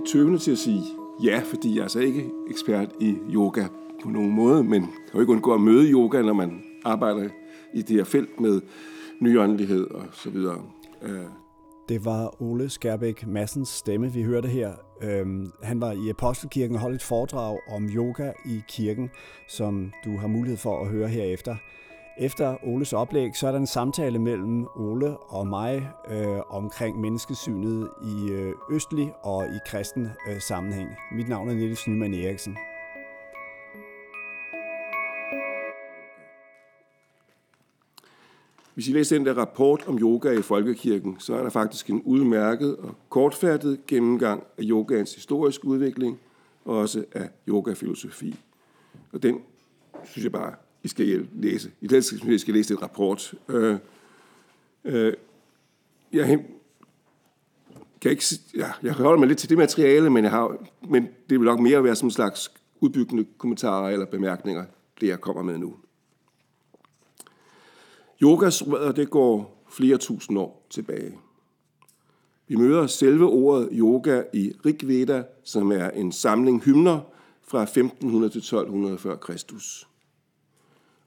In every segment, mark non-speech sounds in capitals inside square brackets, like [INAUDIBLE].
lidt tøvende til at sige ja, fordi jeg er altså ikke ekspert i yoga på nogen måde, men kan jo ikke undgå at møde yoga, når man arbejder i det her felt med nyåndelighed og så videre. Øh. Det var Ole Skærbæk Massens stemme, vi hørte her. Øhm, han var i Apostelkirken og holdt et foredrag om yoga i kirken, som du har mulighed for at høre herefter. Efter Oles oplæg, så er der en samtale mellem Ole og mig øh, omkring menneskesynet i øh, østlig og i kristen øh, sammenhæng. Mit navn er Niels Nyman Eriksen. Hvis I læser den der rapport om yoga i Folkekirken, så er der faktisk en udmærket og kortfattet gennemgang af yogaens historiske udvikling, og også af yogafilosofi. Og den synes jeg bare, i skal læse. I den skal I skal læse et rapport. Øh, øh, jeg kan ikke, ja, jeg holder mig lidt til det materiale, men, jeg har, men det vil nok mere være som en slags udbyggende kommentarer eller bemærkninger, det jeg kommer med nu. Yogas rødder, det går flere tusind år tilbage. Vi møder selve ordet yoga i Rigveda, som er en samling hymner fra 1500 til 1200 før Kristus.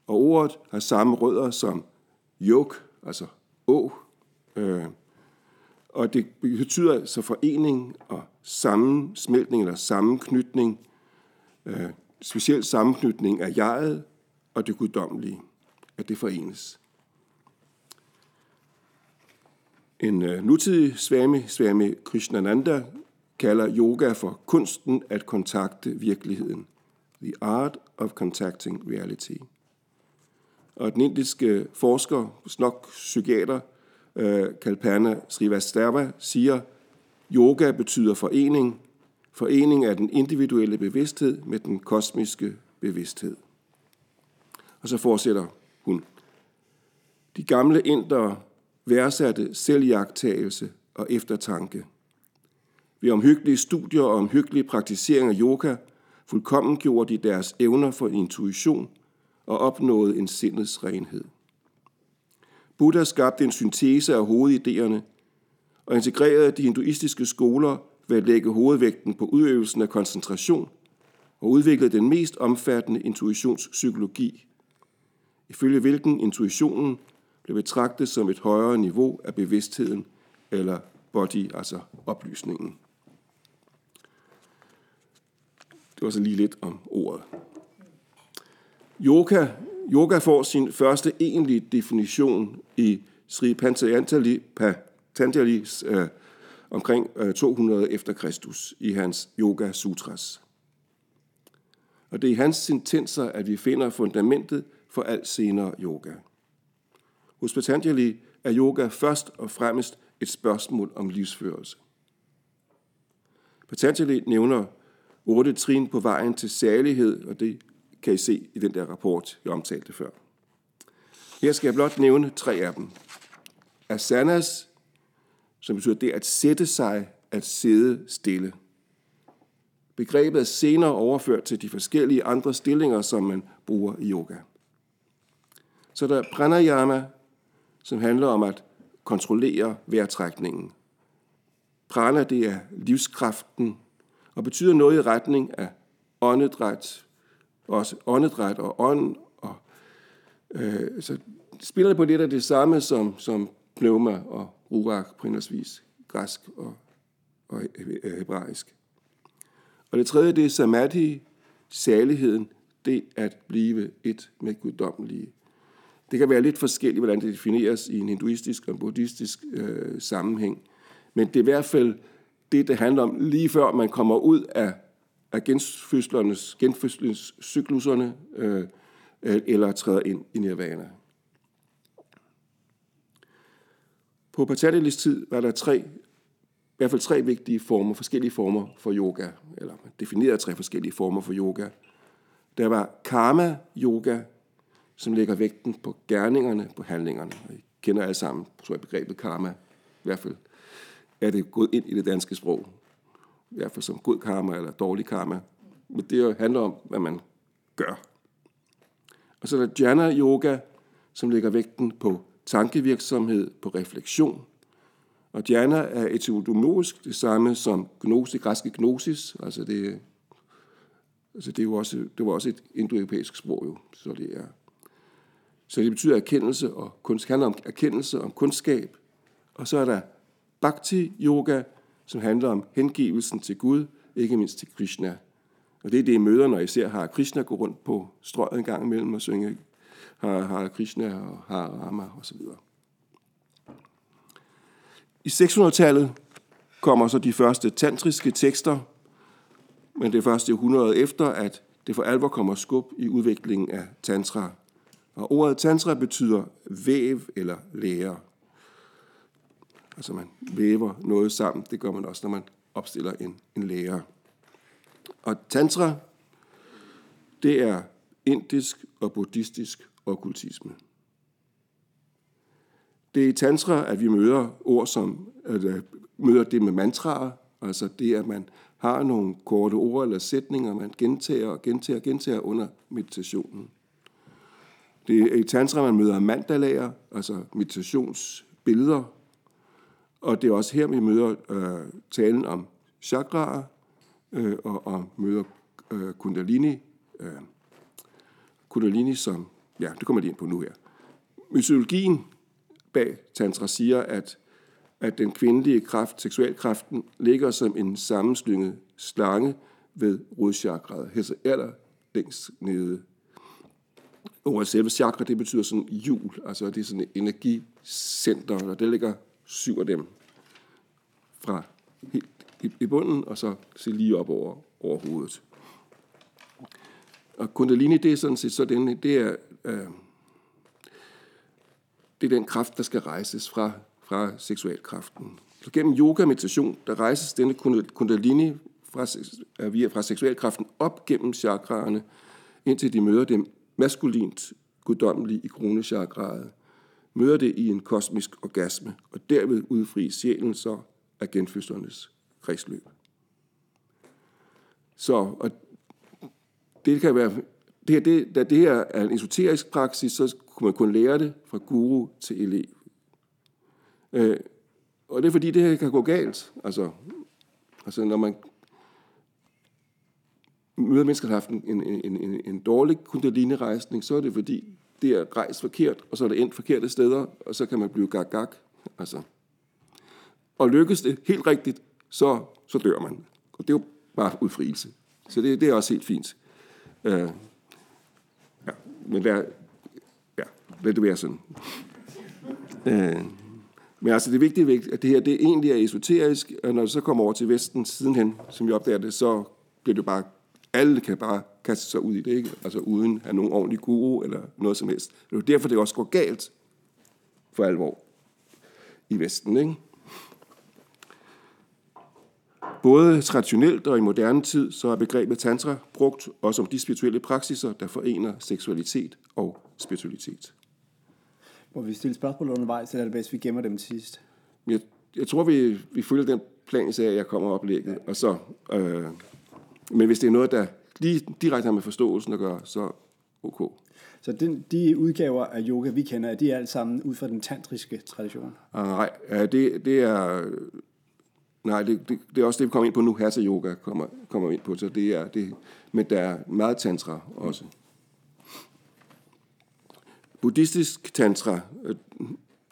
Og ordet har samme rødder som jok, altså å, øh, og det betyder altså forening og sammensmeltning eller sammenknytning, øh, specielt sammenknytning af jeget og det guddommelige, at det forenes. En øh, nutidig Swami, Swami Krishnananda, kalder yoga for kunsten at kontakte virkeligheden. The art of contacting reality. Og den indiske forsker, snok psykiater, øh, Kalpana Srivastava, siger, yoga betyder forening, forening af den individuelle bevidsthed med den kosmiske bevidsthed. Og så fortsætter hun. De gamle indere værdsatte selvjagtagelse og eftertanke. Ved omhyggelige studier og omhyggelig praktisering af yoga fuldkommen gjorde de deres evner for intuition og opnåede en sindets renhed. Buddha skabte en syntese af hovedidéerne og integrerede de hinduistiske skoler ved at lægge hovedvægten på udøvelsen af koncentration og udviklede den mest omfattende intuitionspsykologi, ifølge hvilken intuitionen blev betragtet som et højere niveau af bevidstheden eller body, altså oplysningen. Det var så lige lidt om ordet. Yoga, yoga får sin første egentlige definition i Sri Patanjali, Patanjalis øh, omkring øh, 200 efter Kristus i hans Yoga Sutras. Og det er i hans sentenser, at vi finder fundamentet for al senere yoga. Hos Patanjali er yoga først og fremmest et spørgsmål om livsførelse. Patanjali nævner otte trin på vejen til særlighed, og det kan I se i den der rapport, jeg omtalte før. Her skal jeg blot nævne tre af dem. Asanas, som betyder det at sætte sig, at sidde stille. Begrebet er senere overført til de forskellige andre stillinger, som man bruger i yoga. Så der er pranayama, som handler om at kontrollere vejrtrækningen. Prana, det er livskraften, og betyder noget i retning af åndedræt, også åndedræt og ånd, og øh, så spiller det på lidt af det samme som, som pneuma og ruach på henholdsvis græsk og, og hebraisk. Og det tredje, det er samadhi, saligheden, det at blive et med guddommelige. Det kan være lidt forskelligt, hvordan det defineres i en hinduistisk og buddhistisk øh, sammenhæng. Men det er i hvert fald det, det handler om lige før man kommer ud af, af genfødslernes, genfødselscykluserne øh, øh, eller træder ind i nirvana. På Patanjalis tid var der tre, i hvert fald tre vigtige former, forskellige former for yoga, eller man definerede tre forskellige former for yoga. Der var karma yoga, som lægger vægten på gerningerne, på handlingerne. Og I kender alle sammen, tror jeg, begrebet karma. I hvert fald er det gået ind i det danske sprog. I hvert fald som god karma eller dårlig karma. Men det handler om, hvad man gør. Og så er der jhana yoga, som lægger vægten på tankevirksomhed, på refleksion. Og dhyana er etymologisk det samme som gnosis, græske gnosis, altså det, altså det, er jo også, det var også et indoeuropæisk sprog jo, så det er. Så det betyder erkendelse og kunst, handler om erkendelse om kundskab. Og så er der bhakti yoga, som handler om hengivelsen til Gud, ikke mindst til Krishna. Og det er det, I møder, når I ser har Krishna gå rundt på strøget en gang imellem og synge har, har Krishna og har Rama osv. I 600-tallet kommer så de første tantriske tekster, men det er først i 100 efter, at det for alvor kommer skub i udviklingen af tantra. Og ordet tantra betyder væv eller lære. Altså man væver noget sammen. Det gør man også, når man opstiller en, en lærer. Og tantra, det er indisk og buddhistisk okkultisme. Det er i tantra, at vi møder ord som, at at møder det med mantraer, altså det, at man har nogle korte ord eller sætninger, man gentager og gentager og gentager under meditationen. Det er i tantra, man møder mandalager, altså meditationsbilleder, og det er også her, vi møder øh, talen om chakraer, øh, og, og møder øh, kundalini, øh, kundalini som, ja, det kommer de ind på nu her. Mytologien bag tantra siger, at, at den kvindelige kraft, seksualkraften, ligger som en sammenslynget slange ved rodchakraet, altså aller længst nede. Og selve chakra, det betyder sådan hjul, altså det er sådan et energicenter, og det ligger syv af dem fra helt i, bunden, og så se lige op over, over hovedet. Og kundalini, det er sådan set så den, det er, øh, det er den kraft, der skal rejses fra, fra seksualkraften. Så gennem yoga og meditation, der rejses denne kundalini fra, øh, via, fra seksualkraften op gennem chakraerne, indtil de møder dem maskulint guddommelige i kronechakraet, møder det i en kosmisk orgasme, og derved udfri sjælen så af genfødslernes kredsløb. Så og det kan være, det her, det, da det her er en esoterisk praksis, så kunne man kun lære det fra guru til elev. Øh, og det er fordi, det her kan gå galt. Altså, altså når man møder mennesker, der har haft en, en, en, en dårlig kundalini-rejsning, så er det fordi, det er rejst forkert, og så er det endt forkerte steder, og så kan man blive gag-gag. Altså. Og lykkes det helt rigtigt, så, så dør man. Og det er jo bare udfrielse. Så det, det er også helt fint. Øh, ja, men der, ja, lad det være sådan. Øh, men altså det vigtige at det her det egentlig er esoterisk, og når det så kommer over til Vesten sidenhen, som vi opdager det, så bliver det bare, alle kan bare kaste sig ud i det, ikke? Altså uden at have nogen ordentlig guru eller noget som helst. Det er derfor, det også går galt for alvor i Vesten, ikke? Både traditionelt og i moderne tid, så er begrebet tantra brugt også om de spirituelle praksiser, der forener seksualitet og spiritualitet. Må vi stille spørgsmål undervejs, eller er det bedst, vi gemmer dem til sidst? Jeg, jeg tror, vi, vi følger den plan, så jeg kommer oplægget. Og så, øh, men hvis det er noget, der lige direkte har med forståelsen at gøre, så ok. Så den, de udgaver af yoga, vi kender, de er alle sammen ud fra den tantriske tradition? Nej, det, det er Nej, det, det, det er også det, vi kommer ind på nu. Hatha yoga kommer, kommer ind på, så det er det. Men der er meget tantra også. Buddhistisk tantra, øh,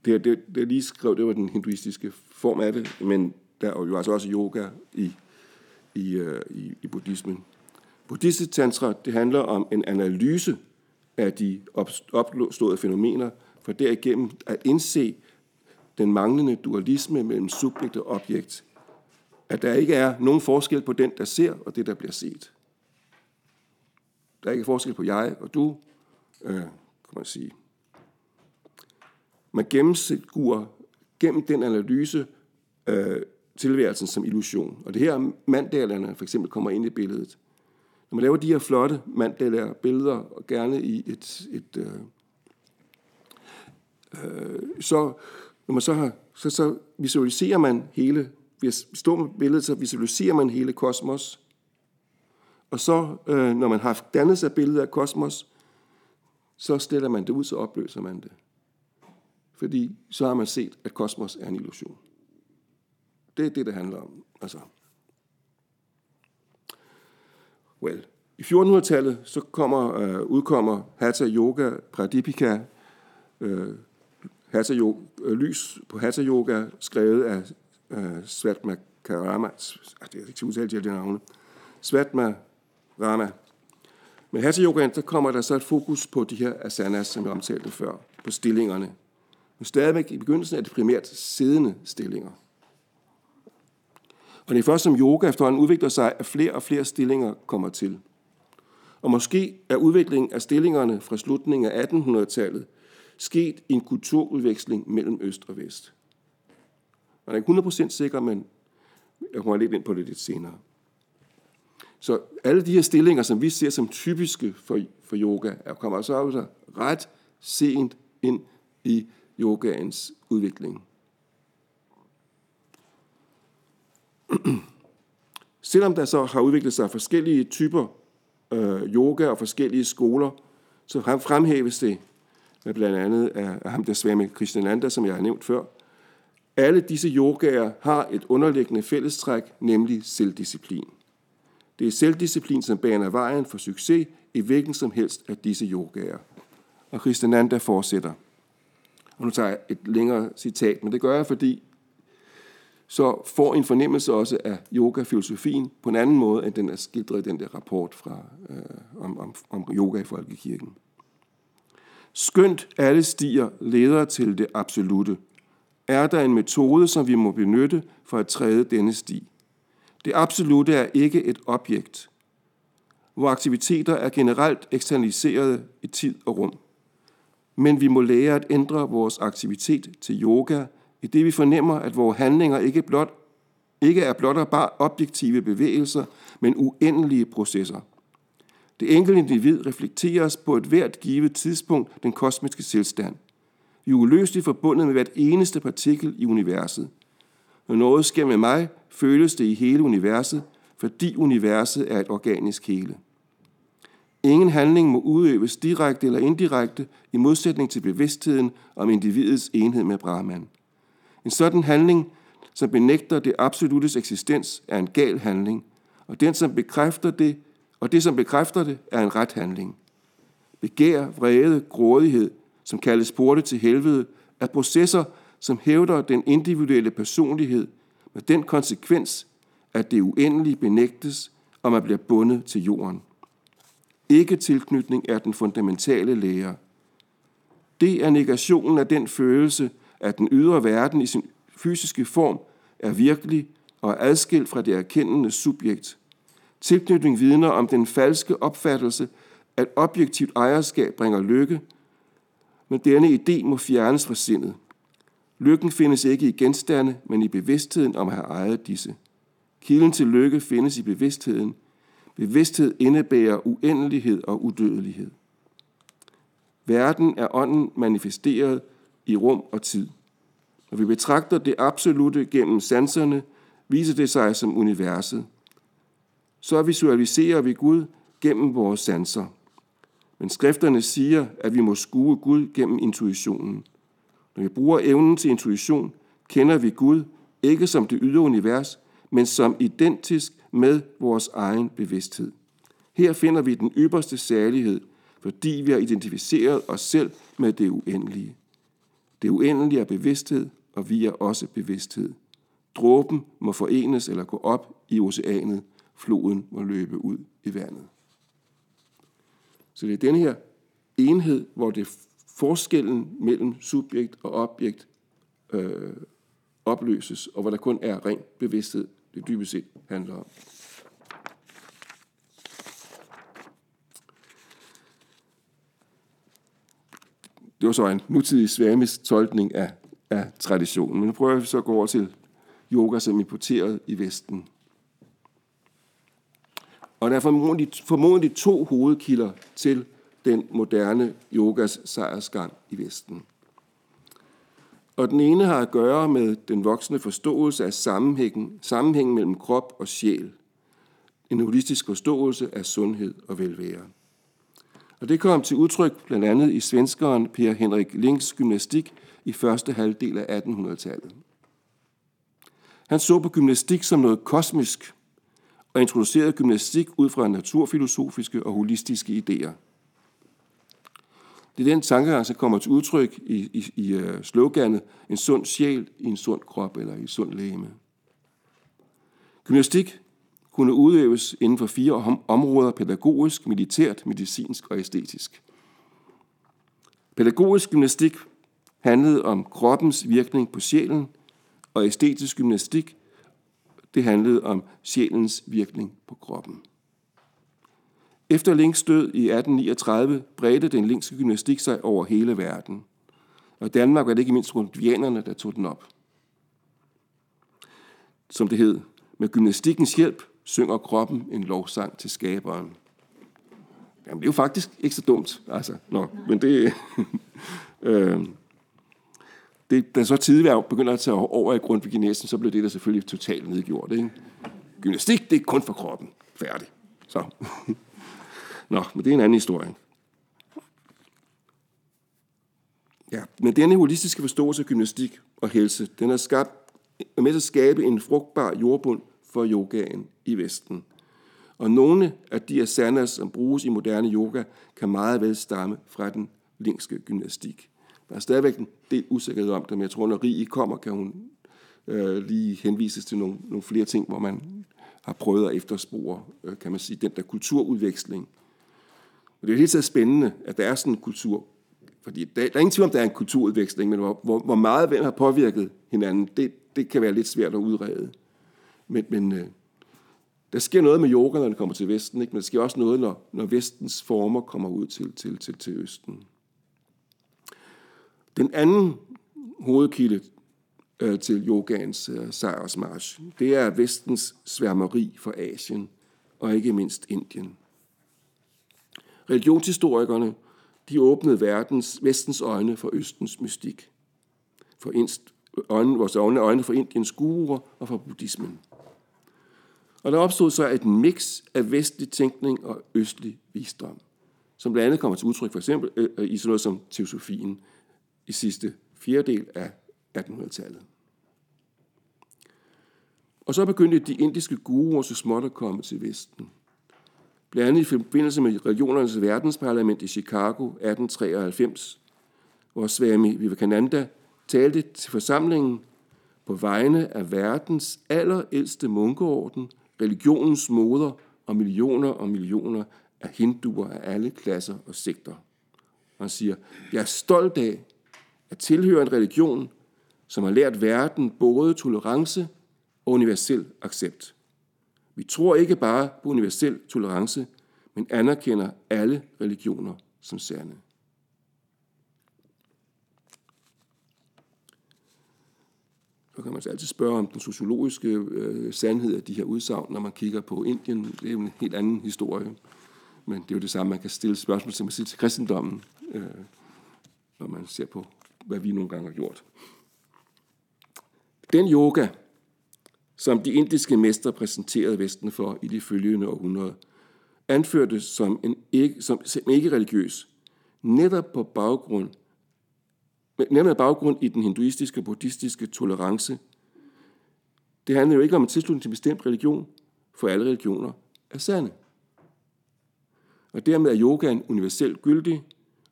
det, det, det lige skrev, det var den hinduistiske form af det, men der er jo altså også yoga i, i, øh, i, i buddhismen. Buddhistisk tantra, det handler om en analyse af de opståede fænomener, for derigennem at indse den manglende dualisme mellem subjekt og objekt at der ikke er nogen forskel på den, der ser, og det, der bliver set. Der er ikke forskel på jeg og du, øh, kan man sige. Man gennemskuer gennem den analyse øh, tilværelsen som illusion. Og det her mandalerne for eksempel kommer ind i billedet. Når man laver de her flotte manddaler billeder, og gerne i et, et øh, øh, så når man så har, så, så visualiserer man hele Hvis vi står med billedet, så visualiserer man hele kosmos. Og så, øh, når man har dannet sig billedet af kosmos, så stiller man det ud, så opløser man det. Fordi så har man set, at kosmos er en illusion. Det er det, det handler om. Altså. Well. I 1400-tallet så kommer, øh, udkommer Hatha Yoga Pradipika, øh, Hatha yoga, øh, lys på Hatha Yoga, skrevet af øh, Svatma Karama, ah, det er ikke udtalt udtale de navne, Svatma Rama. Med Hatha Yoga, der kommer der så et fokus på de her asanas, som jeg omtalte før, på stillingerne. Men stadigvæk i begyndelsen er det primært siddende stillinger. Og det er først som yoga efterhånden udvikler sig, at flere og flere stillinger kommer til. Og måske er udviklingen af stillingerne fra slutningen af 1800-tallet sket i en kulturudveksling mellem øst og vest. Man er ikke 100% sikker, men jeg kommer lidt ind på det lidt senere. Så alle de her stillinger, som vi ser som typiske for, for yoga, er kommer så altså ret sent ind i yogaens udvikling. [CLEARS THROAT] Selvom der så har udviklet sig forskellige typer øh, yoga og forskellige skoler, så fremhæves det med blandt andet af, ham der Swami Krishnananda, som jeg har nævnt før. Alle disse yogaer har et underliggende fællestræk, nemlig selvdisciplin. Det er selvdisciplin, som baner vejen for succes i hvilken som helst af disse yogaer. Og Krishnananda fortsætter. Og nu tager jeg et længere citat, men det gør jeg, fordi så får en fornemmelse også af yoga-filosofien på en anden måde, end den er skildret i den der rapport fra, øh, om, om, om yoga i Folkekirken. Skønt alle stier leder til det absolute, er der en metode, som vi må benytte for at træde denne sti. Det absolute er ikke et objekt, hvor aktiviteter er generelt eksternaliseret i tid og rum. Men vi må lære at ændre vores aktivitet til yoga, i det vi fornemmer, at vores handlinger ikke, blot, ikke er blot og bare objektive bevægelser, men uendelige processer. Det enkelte individ reflekteres på et hvert givet tidspunkt den kosmiske tilstand. Vi er uløseligt forbundet med hvert eneste partikel i universet. Når noget sker med mig, føles det i hele universet, fordi universet er et organisk hele. Ingen handling må udøves direkte eller indirekte i modsætning til bevidstheden om individets enhed med Brahman. En sådan handling, som benægter det absolutes eksistens, er en gal handling, og den, som bekræfter det, og det, som bekræfter det, er en ret handling. Begær, vrede, grådighed, som kaldes porte til helvede, er processer, som hævder den individuelle personlighed med den konsekvens, at det uendelige benægtes, og man bliver bundet til jorden. Ikke tilknytning er den fundamentale lære. Det er negationen af den følelse, at den ydre verden i sin fysiske form er virkelig og er adskilt fra det erkendende subjekt. Tilknytning vidner om den falske opfattelse, at objektivt ejerskab bringer lykke, men denne idé må fjernes fra sindet. Lykken findes ikke i genstande, men i bevidstheden om at have ejet disse. Kilden til lykke findes i bevidstheden. Bevidsthed indebærer uendelighed og udødelighed. Verden er ånden manifesteret i rum og tid. Når vi betragter det absolute gennem sanserne, viser det sig som universet. Så visualiserer vi Gud gennem vores sanser. Men skrifterne siger, at vi må skue Gud gennem intuitionen. Når vi bruger evnen til intuition, kender vi Gud ikke som det ydre univers, men som identisk med vores egen bevidsthed. Her finder vi den ypperste særlighed, fordi vi har identificeret os selv med det uendelige. Det uendelige er bevidsthed, og vi er også bevidsthed. Dråben må forenes eller gå op i oceanet. Floden må løbe ud i vandet. Så det er den her enhed, hvor det forskellen mellem subjekt og objekt øh, opløses, og hvor der kun er ren bevidsthed, det dybest set handler om. Det var så en nutidig svamis tolkning af, af traditionen. Men nu prøver vi så at gå over til yoga, som importeret i Vesten. Og der er formodentlig, formodentlig to hovedkilder til den moderne yogas sejrsgang i Vesten. Og den ene har at gøre med den voksende forståelse af sammenhængen, sammenhængen mellem krop og sjæl. En holistisk forståelse af sundhed og velvære. Og det kom til udtryk blandt andet i svenskeren Per Henrik Links gymnastik i første halvdel af 1800-tallet. Han så på gymnastik som noget kosmisk og introducerede gymnastik ud fra naturfilosofiske og holistiske idéer. Det er den tankegang, altså som kommer til udtryk i, i, i øh, sloganet en sund sjæl i en sund krop eller i en sund lægeme. Gymnastik kunne udøves inden for fire områder, pædagogisk, militært, medicinsk og æstetisk. Pædagogisk gymnastik handlede om kroppens virkning på sjælen, og æstetisk gymnastik, det handlede om sjælens virkning på kroppen. Efter Links død i 1839 bredte den linkske gymnastik sig over hele verden. Og Danmark var det ikke mindst grundvianerne, der tog den op. Som det hed, med gymnastikkens hjælp synger kroppen en lovsang til skaberen. Jamen, det er jo faktisk ikke så dumt, altså. Nå, men det... [LAUGHS] øh, det, da så tidligere begynder at tage over i grundviginesen, så blev det der selvfølgelig totalt nedgjort. Ikke? Gymnastik, det er kun for kroppen. Færdig. Så. [LAUGHS] Nå, men det er en anden historie. Ja, men denne holistiske forståelse af gymnastik og helse, den er skabt med til at skabe en frugtbar jordbund for yogaen i Vesten. Og nogle af de asanas, som bruges i moderne yoga, kan meget vel stamme fra den linkske gymnastik. Der er stadigvæk en del usikkerhed om det, men jeg tror, når Rie kommer, kan hun øh, lige henvises til nogle, nogle flere ting, hvor man har prøvet at efterspore, øh, kan man sige, den der kulturudveksling. Og det er helt så spændende, at der er sådan en kultur, fordi der, der er ingen tvivl om, der er en kulturudveksling, men hvor, hvor, hvor meget hvem har påvirket hinanden, det, det kan være lidt svært at udrede. Men, men øh, der sker noget med yoga, når den kommer til Vesten, ikke? men der sker også noget, når, når Vestens former kommer ud til, til, til, til Østen. Den anden hovedkilde øh, til yogans øh, sejrsmarsch, det er vestens sværmeri for Asien og ikke mindst Indien. Religionshistorikerne de åbnede verdens, vestens øjne for Østens mystik. For inst, øjne, vores øjne, øjne for Indiens guruer og for buddhismen. Og der opstod så et mix af vestlig tænkning og østlig visdom, som blandt andet kommer til udtryk for eksempel øh, øh i sådan noget som teosofien, i sidste fjerdedel af 1800-tallet. Og så begyndte de indiske guruer så småt at komme til Vesten. Blandt andet i forbindelse med regionernes verdensparlament i Chicago 1893, hvor Swami Vivekananda talte til forsamlingen på vegne af verdens allerældste munkeorden, religionens moder og millioner og millioner af hinduer af alle klasser og sekter. Han siger, jeg er stolt af, at tilhøre en religion, som har lært verden både tolerance og universel accept. Vi tror ikke bare på universel tolerance, men anerkender alle religioner som sande. Så kan man altid spørge om den sociologiske øh, sandhed af de her udsagn, når man kigger på Indien. Det er jo en helt anden historie. Men det er jo det samme, man kan stille spørgsmål til, man siger til kristendommen, øh, når man ser på hvad vi nogle gange har gjort. Den yoga, som de indiske mestre præsenterede Vesten for i de følgende århundreder, anførtes som, en ikke, som, som ikke religiøs, netop på baggrund netop baggrund i den hinduistiske og buddhistiske tolerance. Det handler jo ikke om en tilslutning til en bestemt religion, for alle religioner er sande. Og dermed er yogaen universelt gyldig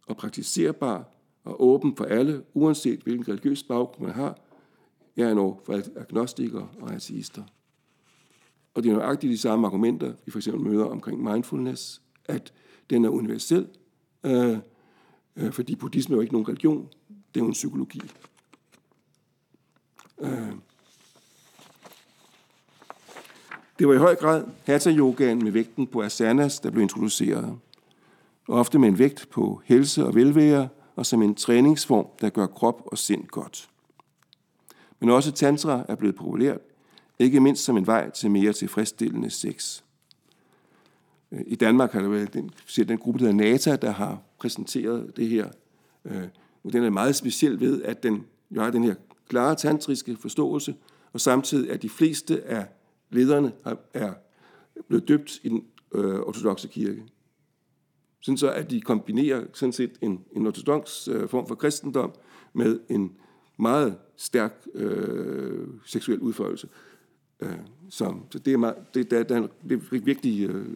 og praktiserbar og åben for alle, uanset hvilken religiøs baggrund man har. Jeg er for agnostikere og ateister. Og det er nøjagtigt de samme argumenter, vi for eksempel møder omkring mindfulness, at den er universel, øh, øh, fordi buddhisme er jo ikke nogen religion, det er jo en psykologi. Øh. Det var i høj grad hatha-yogaen med vægten på asanas, der blev introduceret. Ofte med en vægt på helse og velvære, og som en træningsform, der gør krop og sind godt. Men også tantra er blevet populært, ikke mindst som en vej til mere tilfredsstillende sex. Øh, I Danmark har der været den, den gruppe, der hedder NATA, der har præsenteret det her. Øh, og den er meget speciel ved, at den jo har den her klare tantriske forståelse, og samtidig at de fleste af lederne er blevet døbt i den øh, ortodoxe kirke. Sådan så, at de kombinerer sådan set en, en ortodox øh, form for kristendom med en meget stærk øh, seksuel udførelse. Øh, så, så det er, meget, det, det, det, det er virkelig øh,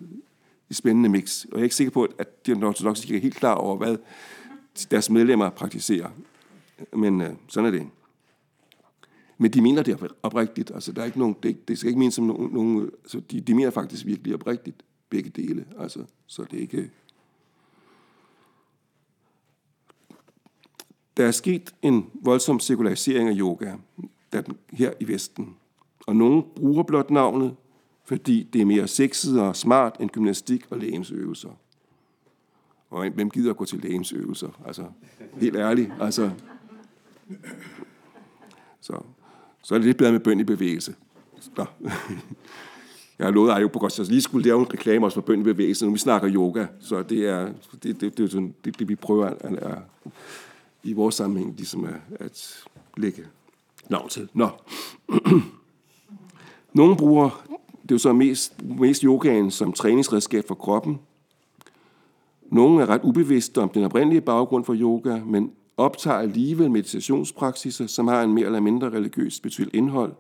et spændende mix. Og jeg er ikke sikker på, at de ortodoxe kirke er helt klar over, hvad deres medlemmer praktiserer. Men øh, sådan er det. Men de mener det oprigtigt. Altså, der er ikke nogen, det, det skal ikke mene som nogen... nogen altså, de, de mener faktisk virkelig oprigtigt begge dele. Altså, så det er ikke... Der er sket en voldsom sekularisering af yoga her i Vesten. Og nogen bruger blot navnet, fordi det er mere sexet og smart end gymnastik og lægemsøvelser. Og hvem gider at gå til lægemsøvelser? Altså, helt ærligt. Altså, så, så er det lidt bedre med bøn i bevægelse. Nå. Jeg har lovet at på godt, så lige skulle lave en reklame også for bøn i bevægelse, når vi snakker yoga. Så det er det, det, det, det, det, det vi prøver at, at, at, i vores sammenhæng ligesom at, at lægge navn til. Nå. Nogle bruger det er jo så mest, mest yogaen som træningsredskab for kroppen. Nogle er ret ubevidste om den oprindelige baggrund for yoga, men optager alligevel meditationspraksiser, som har en mere eller mindre religiøst spirituelt indhold,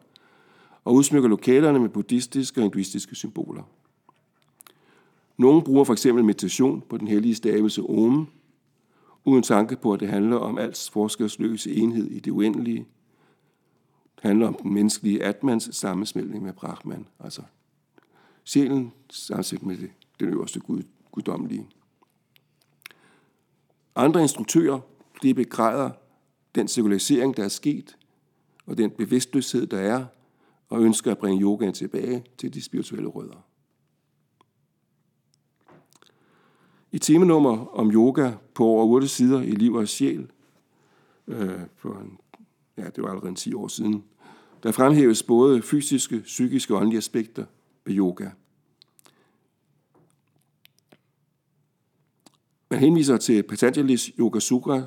og udsmykker lokalerne med buddhistiske og hinduistiske symboler. Nogle bruger for eksempel meditation på den hellige stavelse Om, uden tanke på, at det handler om alts forskersløse enhed i det uendelige, handler om den menneskelige atmans sammensmeltning med Brahman, altså sjælen sammensat med det, den øverste gud, guddommelige. Andre instruktører, de begræder den sekularisering, der er sket, og den bevidstløshed, der er, og ønsker at bringe yogaen tilbage til de spirituelle rødder. I temenummer om yoga på over 8 sider i Liv og Sjæl, øh, for en, ja, det var allerede en 10 år siden, der fremhæves både fysiske, psykiske og åndelige aspekter ved yoga. Man henviser til Patanjali's Yoga Sutra,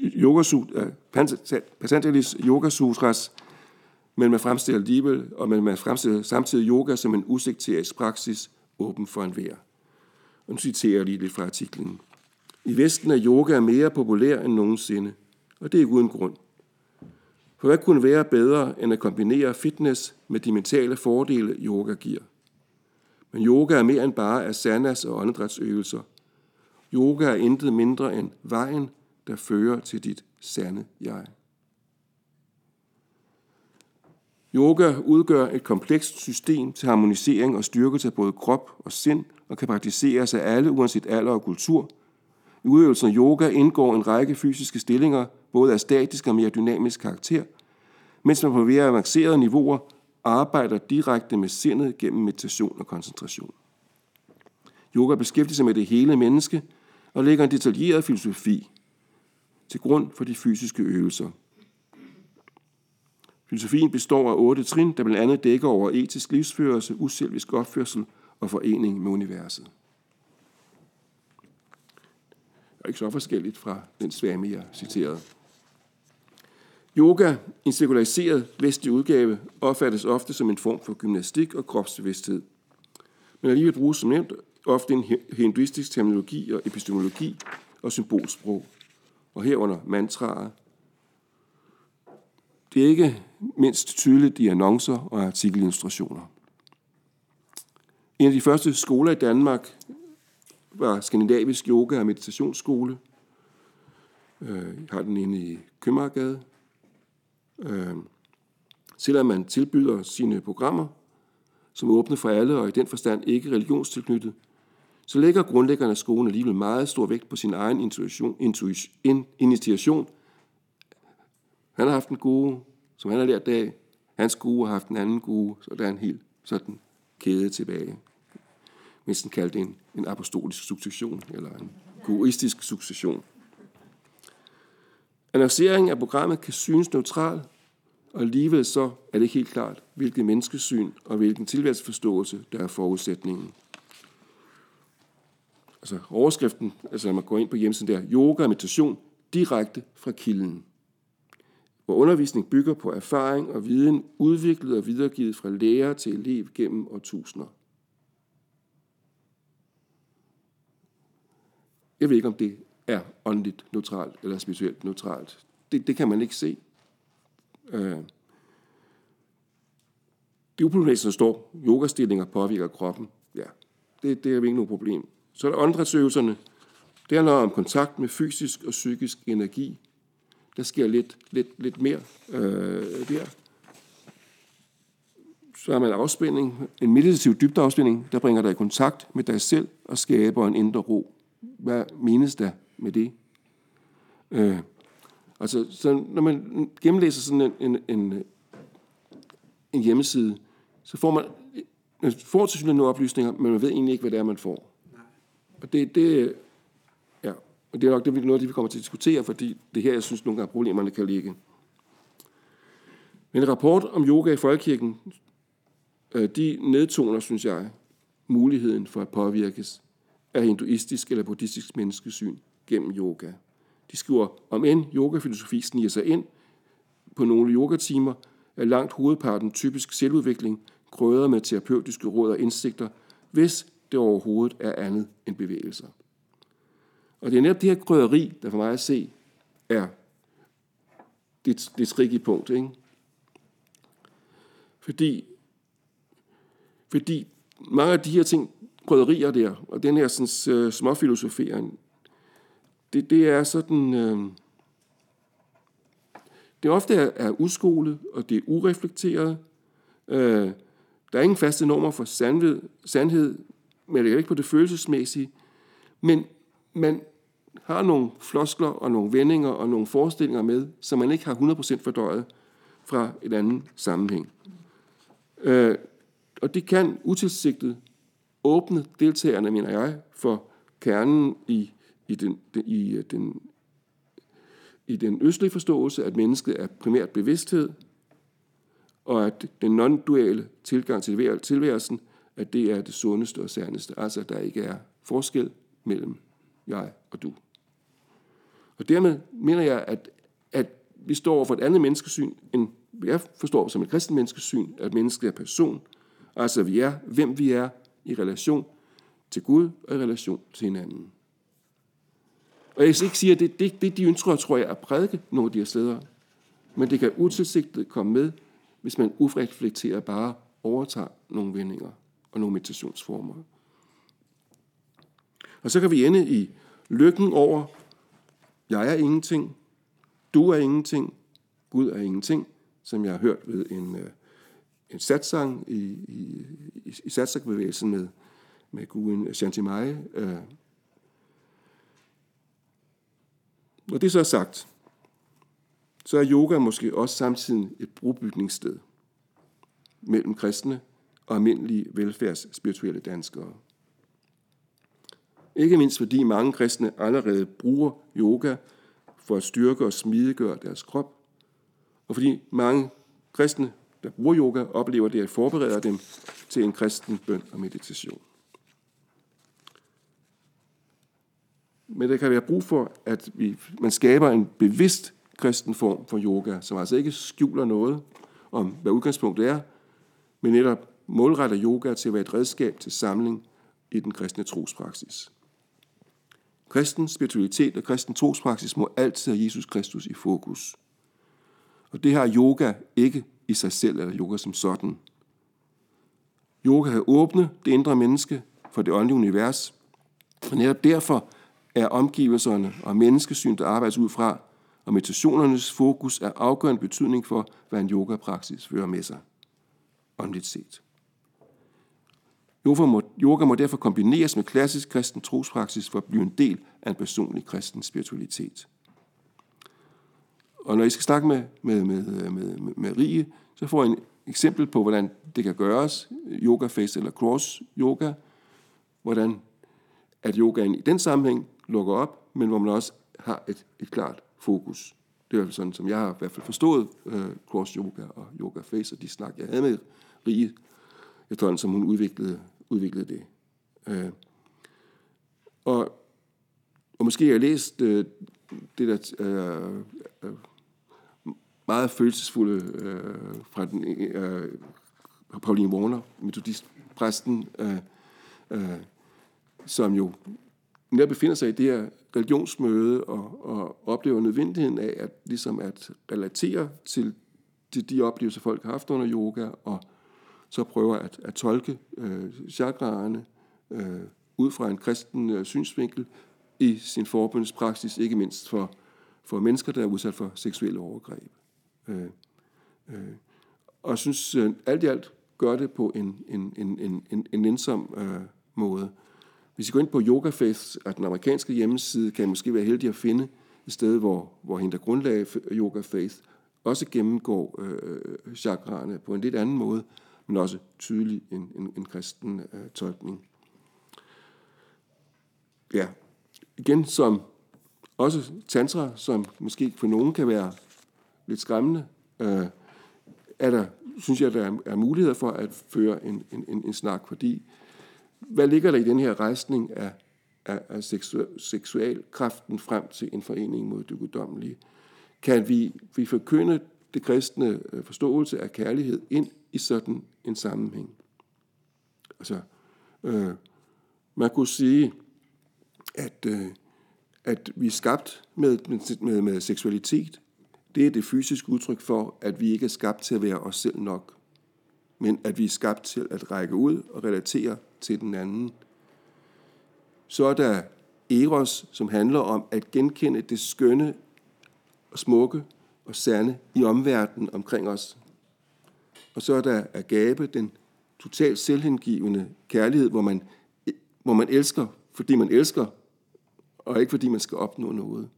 Yoga Sutra, øh, Patanjali's Yoga Sutras, men man fremstiller alligevel, og man fremstiller samtidig yoga som en usekterisk praksis, åben for enhver. Og nu citerer jeg lige lidt fra artiklen. I Vesten er yoga mere populær end nogensinde, og det er ikke uden grund. For hvad kunne være bedre end at kombinere fitness med de mentale fordele, yoga giver? Men yoga er mere end bare asanas og åndedrætsøvelser. Yoga er intet mindre end vejen, der fører til dit sande jeg. Yoga udgør et komplekst system til harmonisering og styrkelse af både krop og sind og kan praktiseres af alle uanset alder og kultur. I udøvelsen af yoga indgår en række fysiske stillinger, både af statisk og mere dynamisk karakter, mens man på mere avancerede niveauer arbejder direkte med sindet gennem meditation og koncentration. Yoga beskæftiger sig med det hele menneske og lægger en detaljeret filosofi til grund for de fysiske øvelser. Filosofien består af otte trin, der blandt andet dækker over etisk livsførelse, uselvisk opførsel og forening med universet. Det er ikke så forskelligt fra den svame, jeg citerede. Yoga, en sekulariseret vestlig udgave, opfattes ofte som en form for gymnastik og kropsbevidsthed. Men alligevel bruges som nævnt ofte en hinduistisk terminologi og epistemologi og symbolsprog, og herunder mantraer. Det er ikke mindst tydeligt i annoncer og artikelillustrationer. En af de første skoler i Danmark var Skandinavisk Yoga- og Meditationsskole. Øh, Jeg har den inde i Købmagergade. Øh, selvom man tilbyder sine programmer, som er åbne for alle og i den forstand ikke religionstilknyttet, så lægger grundlæggerne af skolen alligevel meget stor vægt på sin egen intuition, intuition, initiation. Han har haft en gode, som han har lært af. Hans gode har haft en anden gode, så der er en helt sådan kæde tilbage. Mens den kaldte en, en apostolisk succession, eller en goistisk succession. Annonceringen af programmet kan synes neutral, og alligevel så er det ikke helt klart, hvilket menneskesyn og hvilken tilværelsesforståelse, der er forudsætningen. Altså overskriften, altså når man går ind på hjemmesiden der, yoga og meditation direkte fra kilden. Hvor undervisning bygger på erfaring og viden, udviklet og videregivet fra lærer til elev gennem årtusinder. Jeg ved ikke, om det er åndeligt neutralt eller spirituelt neutralt. Det, det kan man ikke se. Øh, det er uproblematisk, der står, yogastillinger påvirker kroppen. Ja, det, det er ikke noget problem. Så er der åndedrætsøvelserne. Det handler om kontakt med fysisk og psykisk energi. Der sker lidt, lidt, lidt mere øh, der. Så er man afspænding, en meditativ dybdeafspænding, der bringer dig i kontakt med dig selv og skaber en indre ro. Hvad menes der med det? Øh, altså, så når man gennemlæser sådan en, en, en, en hjemmeside, så får man, man får til nogle oplysninger, men man ved egentlig ikke, hvad det er, man får. Og det, det, ja, og det er nok det, noget, det vi kommer til at diskutere, fordi det her, jeg synes, nogle gange problemerne kan ligge. Men en rapport om yoga i Folkekirken, øh, de nedtoner, synes jeg, muligheden for at påvirkes af hinduistisk eller buddhistisk menneskesyn gennem yoga. De skriver, om end yogafilosofi sniger sig ind på nogle yogatimer, er langt hovedparten typisk selvudvikling, krødret med terapeutiske råd og indsigter, hvis det overhovedet er andet end bevægelser. Og det er netop det her krydderi, der for mig at se, er det, det tricky punkt. Ikke? Fordi, fordi mange af de her ting, krydderier der, og den her sådan, uh, småfilosofering, det, det er sådan... Øh, det ofte er, er uskolet, og det er ureflekteret. Øh, der er ingen faste normer for sandhed, sandhed man lægger ikke på det følelsesmæssige. Men man har nogle floskler og nogle vendinger og nogle forestillinger med, som man ikke har 100% fordøjet fra et andet sammenhæng. Øh, og det kan utilsigtet åbne deltagerne, mener jeg, for kernen i, i, den, i, øh, den, i den østlige forståelse, at mennesket er primært bevidsthed, og at den non-duale tilgang til tilværelsen, at det er det sundeste og særligste. Altså, at der ikke er forskel mellem jeg og du. Og dermed mener jeg, at, at vi står over for et andet menneskesyn, end jeg forstår som et kristent menneskesyn, at mennesket er person. Altså, vi er, hvem vi er i relation til Gud og i relation til hinanden. Og jeg skal ikke sige, at det, det, det de ønsker, tror jeg, at prædike nogle af de her steder. Men det kan utilsigtet komme med, hvis man ureflekteret bare overtager nogle vendinger og nogle meditationsformer. Og så kan vi ende i lykken over, jeg er ingenting, du er ingenting, Gud er ingenting, som jeg har hørt ved en, øh, en satsang i, i, i, i satsangbevægelsen med, med guden Shantimai. Øh. Når det så er sagt, så er yoga måske også samtidig et brobygningssted mellem kristne og almindelige velfærdsspirituelle danskere. Ikke mindst fordi mange kristne allerede bruger yoga for at styrke og smidiggøre deres krop, og fordi mange kristne, der bruger yoga, oplever det at forberede dem til en kristen bøn og meditation. Men der kan være brug for, at vi, man skaber en bevidst kristen form for yoga, som altså ikke skjuler noget om, hvad udgangspunktet er, men netop målretter yoga til at være et redskab til samling i den kristne trospraksis. Kristen spiritualitet og kristen trospraksis må altid have Jesus Kristus i fokus. Og det har yoga ikke i sig selv, eller yoga som sådan. Yoga har åbne det indre menneske for det åndelige univers, og netop derfor er omgivelserne og menneskesyn, der arbejdes ud fra, og meditationernes fokus er afgørende betydning for, hvad en yogapraksis fører med sig, åndeligt set. Yoga må, yoga må derfor kombineres med klassisk kristen trospraksis for at blive en del af en personlig kristen spiritualitet. Og når I skal snakke med, med, med, med, med, med Rie, så får I en eksempel på, hvordan det kan gøres, yoga face eller cross yoga, hvordan at yogaen i den sammenhæng lukker op, men hvor man også har et, et klart fokus. Det er sådan, som jeg har i hvert fald forstået øh, cross yoga og yoga face, og de snak, jeg havde med Rie, efterhånden som hun udviklede, udviklede det. Øh, og, og måske har jeg læst øh, det der øh, øh meget følelsesfulde øh, fra den, øh, Pauline Warner, metodistpræsten, øh, øh, som jo netop befinder sig i det her religionsmøde og, og oplever nødvendigheden af at, ligesom at relatere til til de oplevelser, folk har haft under yoga, og så prøver at, at tolke øh, chakraerne øh, ud fra en kristen øh, synsvinkel i sin forbundspraksis, ikke mindst for, for mennesker, der er udsat for seksuelle overgreb. Øh, øh, og jeg synes, øh, alt i alt gør det på en, en, en, en, en, en ensom øh, måde. Hvis I går ind på YogaFest, at den amerikanske hjemmeside, kan I måske være heldig at finde et sted, hvor, hvor hende, der grundlagde Yoga Faith, også gennemgår øh, chakraerne på en lidt anden måde, men også tydelig en, en, en kristen øh, tolkning. Ja, igen som også tantra, som måske for nogen kan være lidt skræmmende, øh, er der, synes jeg, der er, er muligheder for at føre en, en, en, en snak, fordi hvad ligger der i den her rejsning af, af, af seksuel, seksualkraften frem til en forening mod det guddommelige? Kan vi, vi forkynde det kristne øh, forståelse af kærlighed ind i sådan en sammenhæng? Altså, øh, man kunne sige, at, øh, at vi er skabt med, med, med seksualitet. Det er det fysiske udtryk for, at vi ikke er skabt til at være os selv nok, men at vi er skabt til at række ud og relatere til den anden. Så er der Eros, som handler om at genkende det skønne og smukke og sande i omverdenen omkring os. Og så er der Agape, den totalt selvhengivende kærlighed, hvor man, hvor man elsker, fordi man elsker, og ikke fordi man skal opnå noget.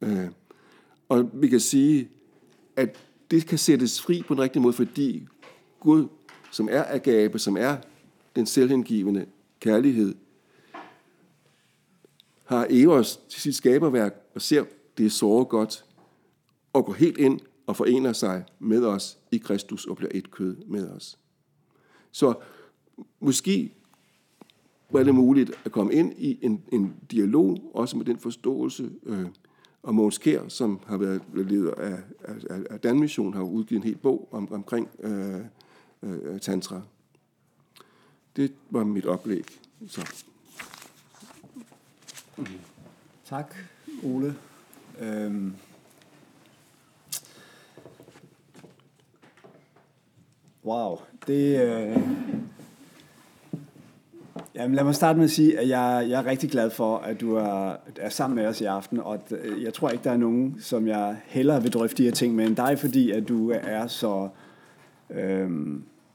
Øh, og vi kan sige, at det kan sættes fri på en rigtig måde, fordi Gud, som er agape, som er den selvhengivende kærlighed, har Eros til sit skaberværk og ser, det er så godt, og går helt ind og forener sig med os i Kristus og bliver et kød med os. Så måske var det muligt at komme ind i en, en dialog, også med den forståelse, øh, og Måns Kær, som har været leder af, af, af Danmission, har udgivet en hel bog om, omkring øh, øh, tantra. Det var mit oplæg. Så. Tak, Ole. Øhm. Wow, det, øh, Jamen, lad mig starte med at sige, at jeg, jeg er rigtig glad for, at du er, er sammen med os i aften, og øh, jeg tror ikke, der er nogen, som jeg hellere vil drøfte de her ting med end dig, fordi at du er så, øh,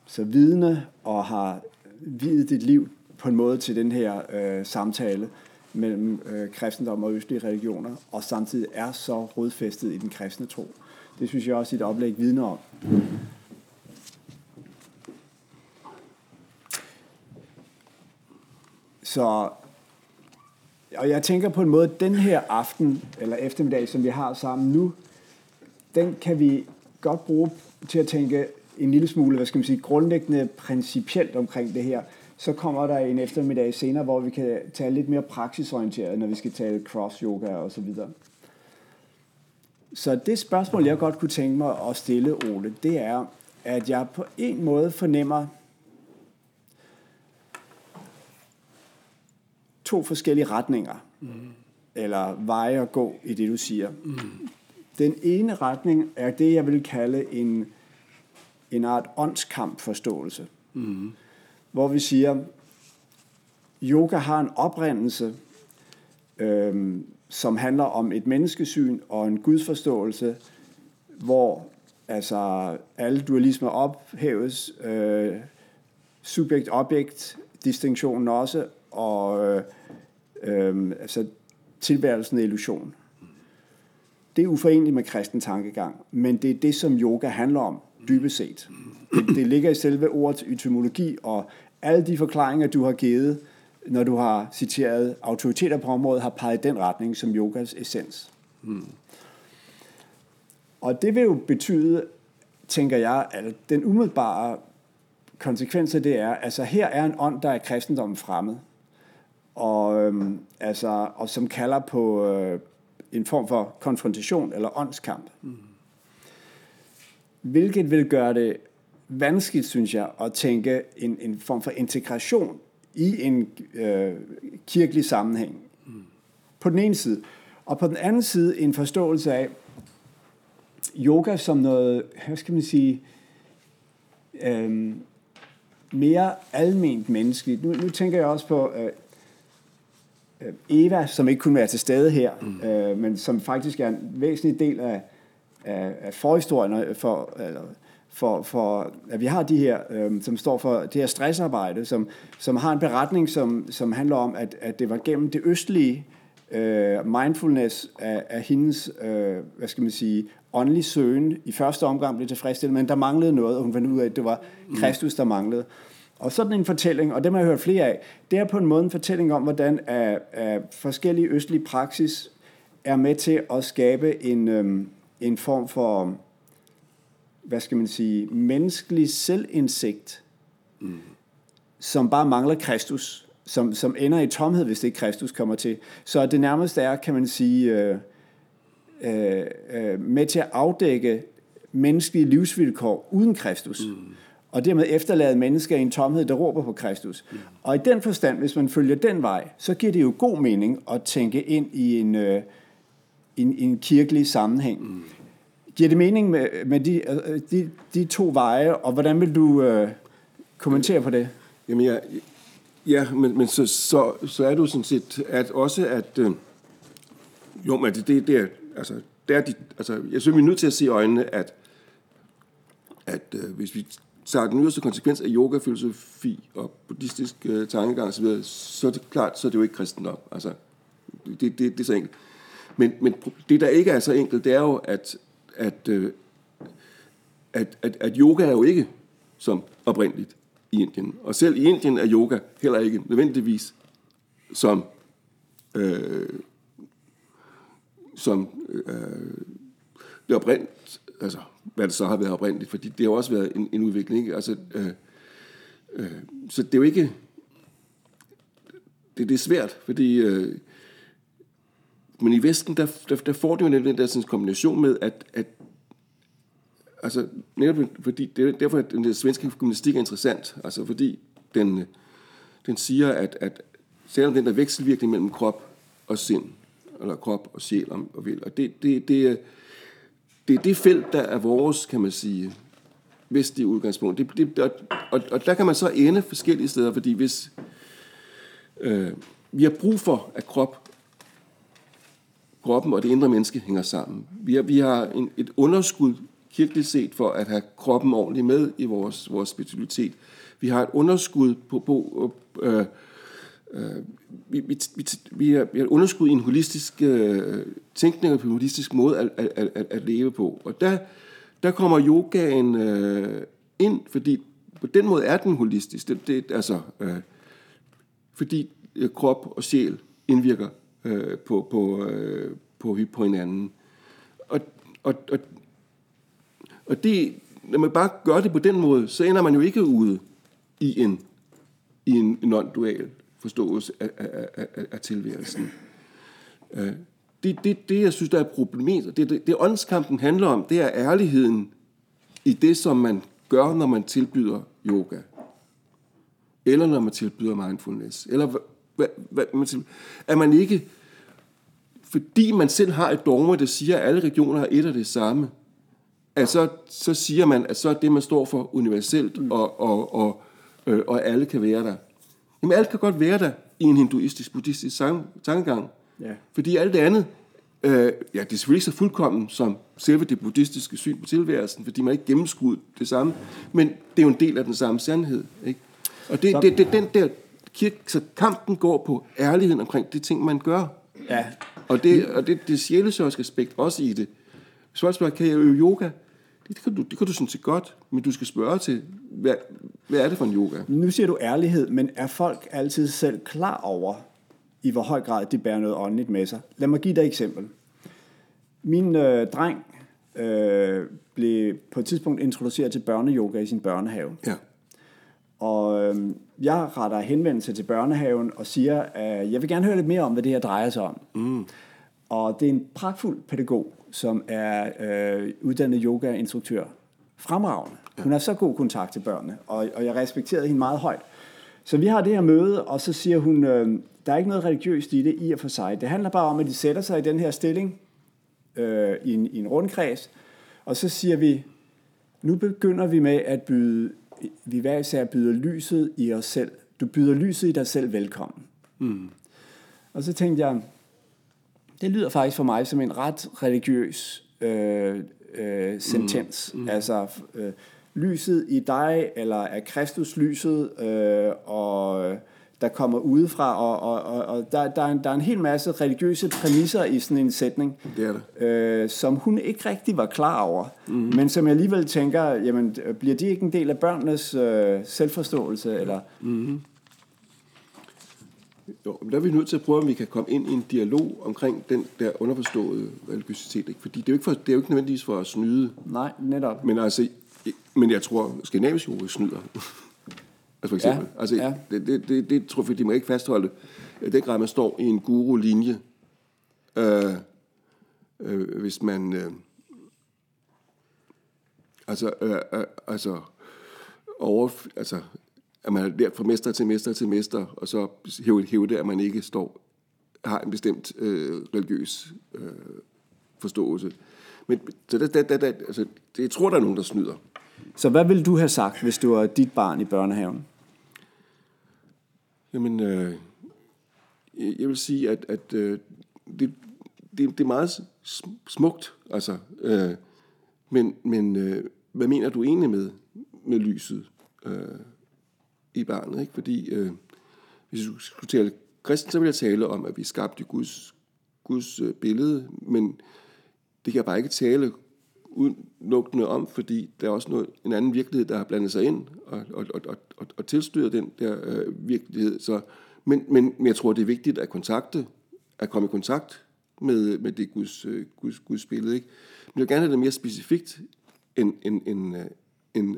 så vidende og har videt dit liv på en måde til den her øh, samtale mellem øh, kristendom og østlige religioner, og samtidig er så rodfæstet i den kristne tro. Det synes jeg også, dit oplæg vidner om. Så og jeg tænker på en måde, den her aften, eller eftermiddag, som vi har sammen nu, den kan vi godt bruge til at tænke en lille smule, hvad skal man sige, grundlæggende principielt omkring det her. Så kommer der en eftermiddag senere, hvor vi kan tale lidt mere praksisorienteret, når vi skal tale cross-yoga og så videre. Så det spørgsmål, jeg godt kunne tænke mig at stille, Ole, det er, at jeg på en måde fornemmer, to forskellige retninger, mm. eller veje at gå i det, du siger. Mm. Den ene retning er det, jeg vil kalde en, en art åndskamp-forståelse, mm. hvor vi siger, yoga har en oprindelse, øhm, som handler om et menneskesyn og en gudsforståelse, hvor altså alle dualismer ophæves, øh, subjekt-objekt distinktionen også, og øh, øh, altså tilværelsen er illusion. Det er uforeneligt med kristen tankegang, men det er det, som yoga handler om, dybest set. Det, det ligger i selve ordets etymologi, og alle de forklaringer, du har givet, når du har citeret autoriteter på området, har peget i den retning som yogas essens. Hmm. Og det vil jo betyde, tænker jeg, at den umiddelbare konsekvens af det er, altså her er en ånd, der er kristendommen fremmed og, øhm, altså, og som kalder på øh, en form for konfrontation eller åndskamp. Mm. Hvilket vil gøre det vanskeligt, synes jeg, at tænke en, en form for integration i en øh, kirkelig sammenhæng. Mm. På den ene side. Og på den anden side en forståelse af, yoga som noget, hvad skal man sige, øh, mere alment menneskeligt. Nu, nu tænker jeg også på øh, Øh, Eva, som ikke kunne være til stede her, mm. øh, men som faktisk er en væsentlig del af, af, af forhistorien for, eller, for, for, at vi har de her, øh, som står for det her stressarbejde, som, som har en beretning, som, som handler om, at, at det var gennem det østlige øh, mindfulness af, af hendes, øh, hvad skal man sige, åndelig søgen i første omgang blev tilfredsstillet, men der manglede noget, og hun fandt ud af, at det var Kristus, der manglede. Og sådan en fortælling, og dem har jeg hørt flere af, det er på en måde en fortælling om, hvordan at, at forskellige østlige praksis er med til at skabe en, øhm, en form for, hvad skal man sige, menneskelig selvindsigt, mm. som bare mangler Kristus, som, som ender i tomhed, hvis det ikke Kristus kommer til. Så det nærmeste er, kan man sige, øh, øh, øh, med til at afdække menneskelige livsvilkår uden Kristus. Mm. Og dermed efterlade mennesker i en tomhed, der råber på Kristus. Mm. Og i den forstand, hvis man følger den vej, så giver det jo god mening at tænke ind i en, øh, en, en kirkelig sammenhæng. Mm. Giver det mening med, med de, øh, de, de to veje, og hvordan vil du øh, kommentere på det? Jamen, jeg, ja, men, men så, så, så er du sådan set, at også at, øh, jo, men det, det, det er, altså, det er de, altså, jeg synes, vi er nødt til at se i øjnene, at, at øh, hvis vi så den yderste konsekvens af yoga, filosofi og buddhistisk øh, tankegang osv., så er det klart, så er det jo ikke kristendom. Altså, det, det, det er så enkelt. Men, men det, der ikke er så enkelt, det er jo, at, at, øh, at, at, at yoga er jo ikke som oprindeligt i Indien. Og selv i Indien er yoga heller ikke nødvendigvis som øh, som øh, det oprindeligt, altså hvad det så har været oprindeligt, fordi det har også været en, en udvikling. Ikke? Altså, øh, øh, så det er jo ikke, det, det er svært, fordi, øh, men i Vesten, der, der, der får det jo den der sådan, kombination med, at, at altså netop fordi, det er derfor, at den svenske gymnastik er interessant, altså fordi den, den siger, at, at selvom den der vekselvirkning mellem krop og sind, eller krop og sjæl og vil. Og det, det, det, det er det felt, der er vores, kan man sige, vestlige udgangspunkt. Det, det, og, og, og der kan man så ende forskellige steder, fordi hvis øh, vi har brug for, at krop, kroppen og det indre menneske hænger sammen. Vi har, vi har en, et underskud kirkeligt set for at have kroppen ordentligt med i vores, vores spiritualitet. Vi har et underskud på, på øh, øh, vi, vi, vi, vi, er vi underskud i en holistisk øh, tænkning og en holistisk måde at, at, at, at leve på. Og der, der kommer yogaen øh, ind, fordi på den måde er den holistisk. Det, det, altså, øh, fordi øh, krop og sjæl indvirker øh, på, på, øh, på, på hinanden. Og, og, og, og det, når man bare gør det på den måde, så ender man jo ikke ude i en, i en non-dual forståelse af, af, af, af tilværelsen. Øh, det, det, det, jeg synes, der er problemet, det, det, det åndskampen handler om, det er ærligheden i det, som man gør, når man tilbyder yoga. Eller når man tilbyder mindfulness. Eller hvad, hvad, man tilbyder. at man ikke, fordi man selv har et dogme, der siger, at alle regioner har et og det samme, at så, så siger man, at så er det, man står for universelt, og, og, og, øh, og alle kan være der. Jamen alt kan godt være der i en hinduistisk, buddhistisk tankegang. Ja. Fordi alt det andet, øh, ja, det er selvfølgelig så fuldkommen som selve det buddhistiske syn på tilværelsen, fordi man ikke gennemskudt det samme, men det er jo en del af den samme sandhed. Ikke? Og det, så, det, det, den der kirke, så kampen går på ærligheden omkring de ting, man gør. Ja. Og det, og det, det sjælesørske aspekt også i det. Spørgsmålet kan jeg øve yoga? Det kan, du, det kan du sådan set godt, men du skal spørge til, hvad, hvad er det for en yoga? Nu siger du ærlighed, men er folk altid selv klar over, i hvor høj grad de bærer noget åndeligt med sig? Lad mig give dig et eksempel. Min øh, dreng øh, blev på et tidspunkt introduceret til børneyoga i sin børnehave. Ja. Og øh, jeg retter henvendelse til børnehaven og siger, at jeg vil gerne høre lidt mere om, hvad det her drejer sig om. Mm. Og det er en pragtfuld pædagog, som er øh, uddannet yoga-instruktør. Fremragende. Hun har så god kontakt til børnene, og, og jeg respekterede hende meget højt. Så vi har det her møde, og så siger hun, øh, der er ikke noget religiøst i det i og for sig. Det handler bare om, at de sætter sig i den her stilling øh, i, en, i en rundkreds, Og så siger vi, nu begynder vi med at byde, vi hver især byder lyset i os selv. Du byder lyset i dig selv velkommen. Mm. Og så tænkte jeg, det lyder faktisk for mig som en ret religiøs øh, øh, sentens. Mm. Mm. Altså, øh, lyset i dig, eller er Kristus lyset, øh, og der kommer udefra, og, og, og, og der, der, er en, der er en hel masse religiøse præmisser i sådan en sætning, det er det. Øh, som hun ikke rigtig var klar over, mm-hmm. men som jeg alligevel tænker, jamen, bliver de ikke en del af børnenes øh, selvforståelse? Eller? Mm-hmm. Jo, men der er vi nødt til at prøve, om vi kan komme ind i en dialog omkring den der underforståede religiøsitet. Ikke? Fordi det er, jo ikke for, det er jo ikke nødvendigvis for at snyde. Nej, netop. Men altså, men jeg tror, skandinavisk jo snyder. [LAUGHS] altså for eksempel. Ja, altså, ja. Det, det, det, det tror jeg, de må ikke fastholde. Den grad, man står i en guru-linje, øh, øh, hvis man... Øh, altså, øh, øh, altså, over, altså, at man er der fra mester til mester til mester, og så hæve det, at man ikke står har en bestemt øh, religiøs øh, forståelse. Men så der, der, der, der, altså, det, jeg tror, der er nogen, der snyder. Så hvad ville du have sagt, hvis du var dit barn i børnehaven? Jamen, øh, jeg vil sige, at, at øh, det, det, det er meget smukt, altså. Øh, men men øh, hvad mener du egentlig med, med lyset øh, i barnet? Ikke? Fordi øh, hvis du skulle tale kristen, så vil jeg tale om, at vi skabte Guds, Guds øh, billede, men det kan jeg bare ikke tale udelukkende om, fordi der er også noget, en anden virkelighed, der har blandet sig ind og, og, og, og, og tilstyret den der øh, virkelighed. Så, men, men, men jeg tror, det er vigtigt at kontakte, at komme i kontakt med, med det Guds, øh, Guds, Guds billede. Ikke? Men jeg vil gerne have det mere specifikt end, end, end, øh, end, end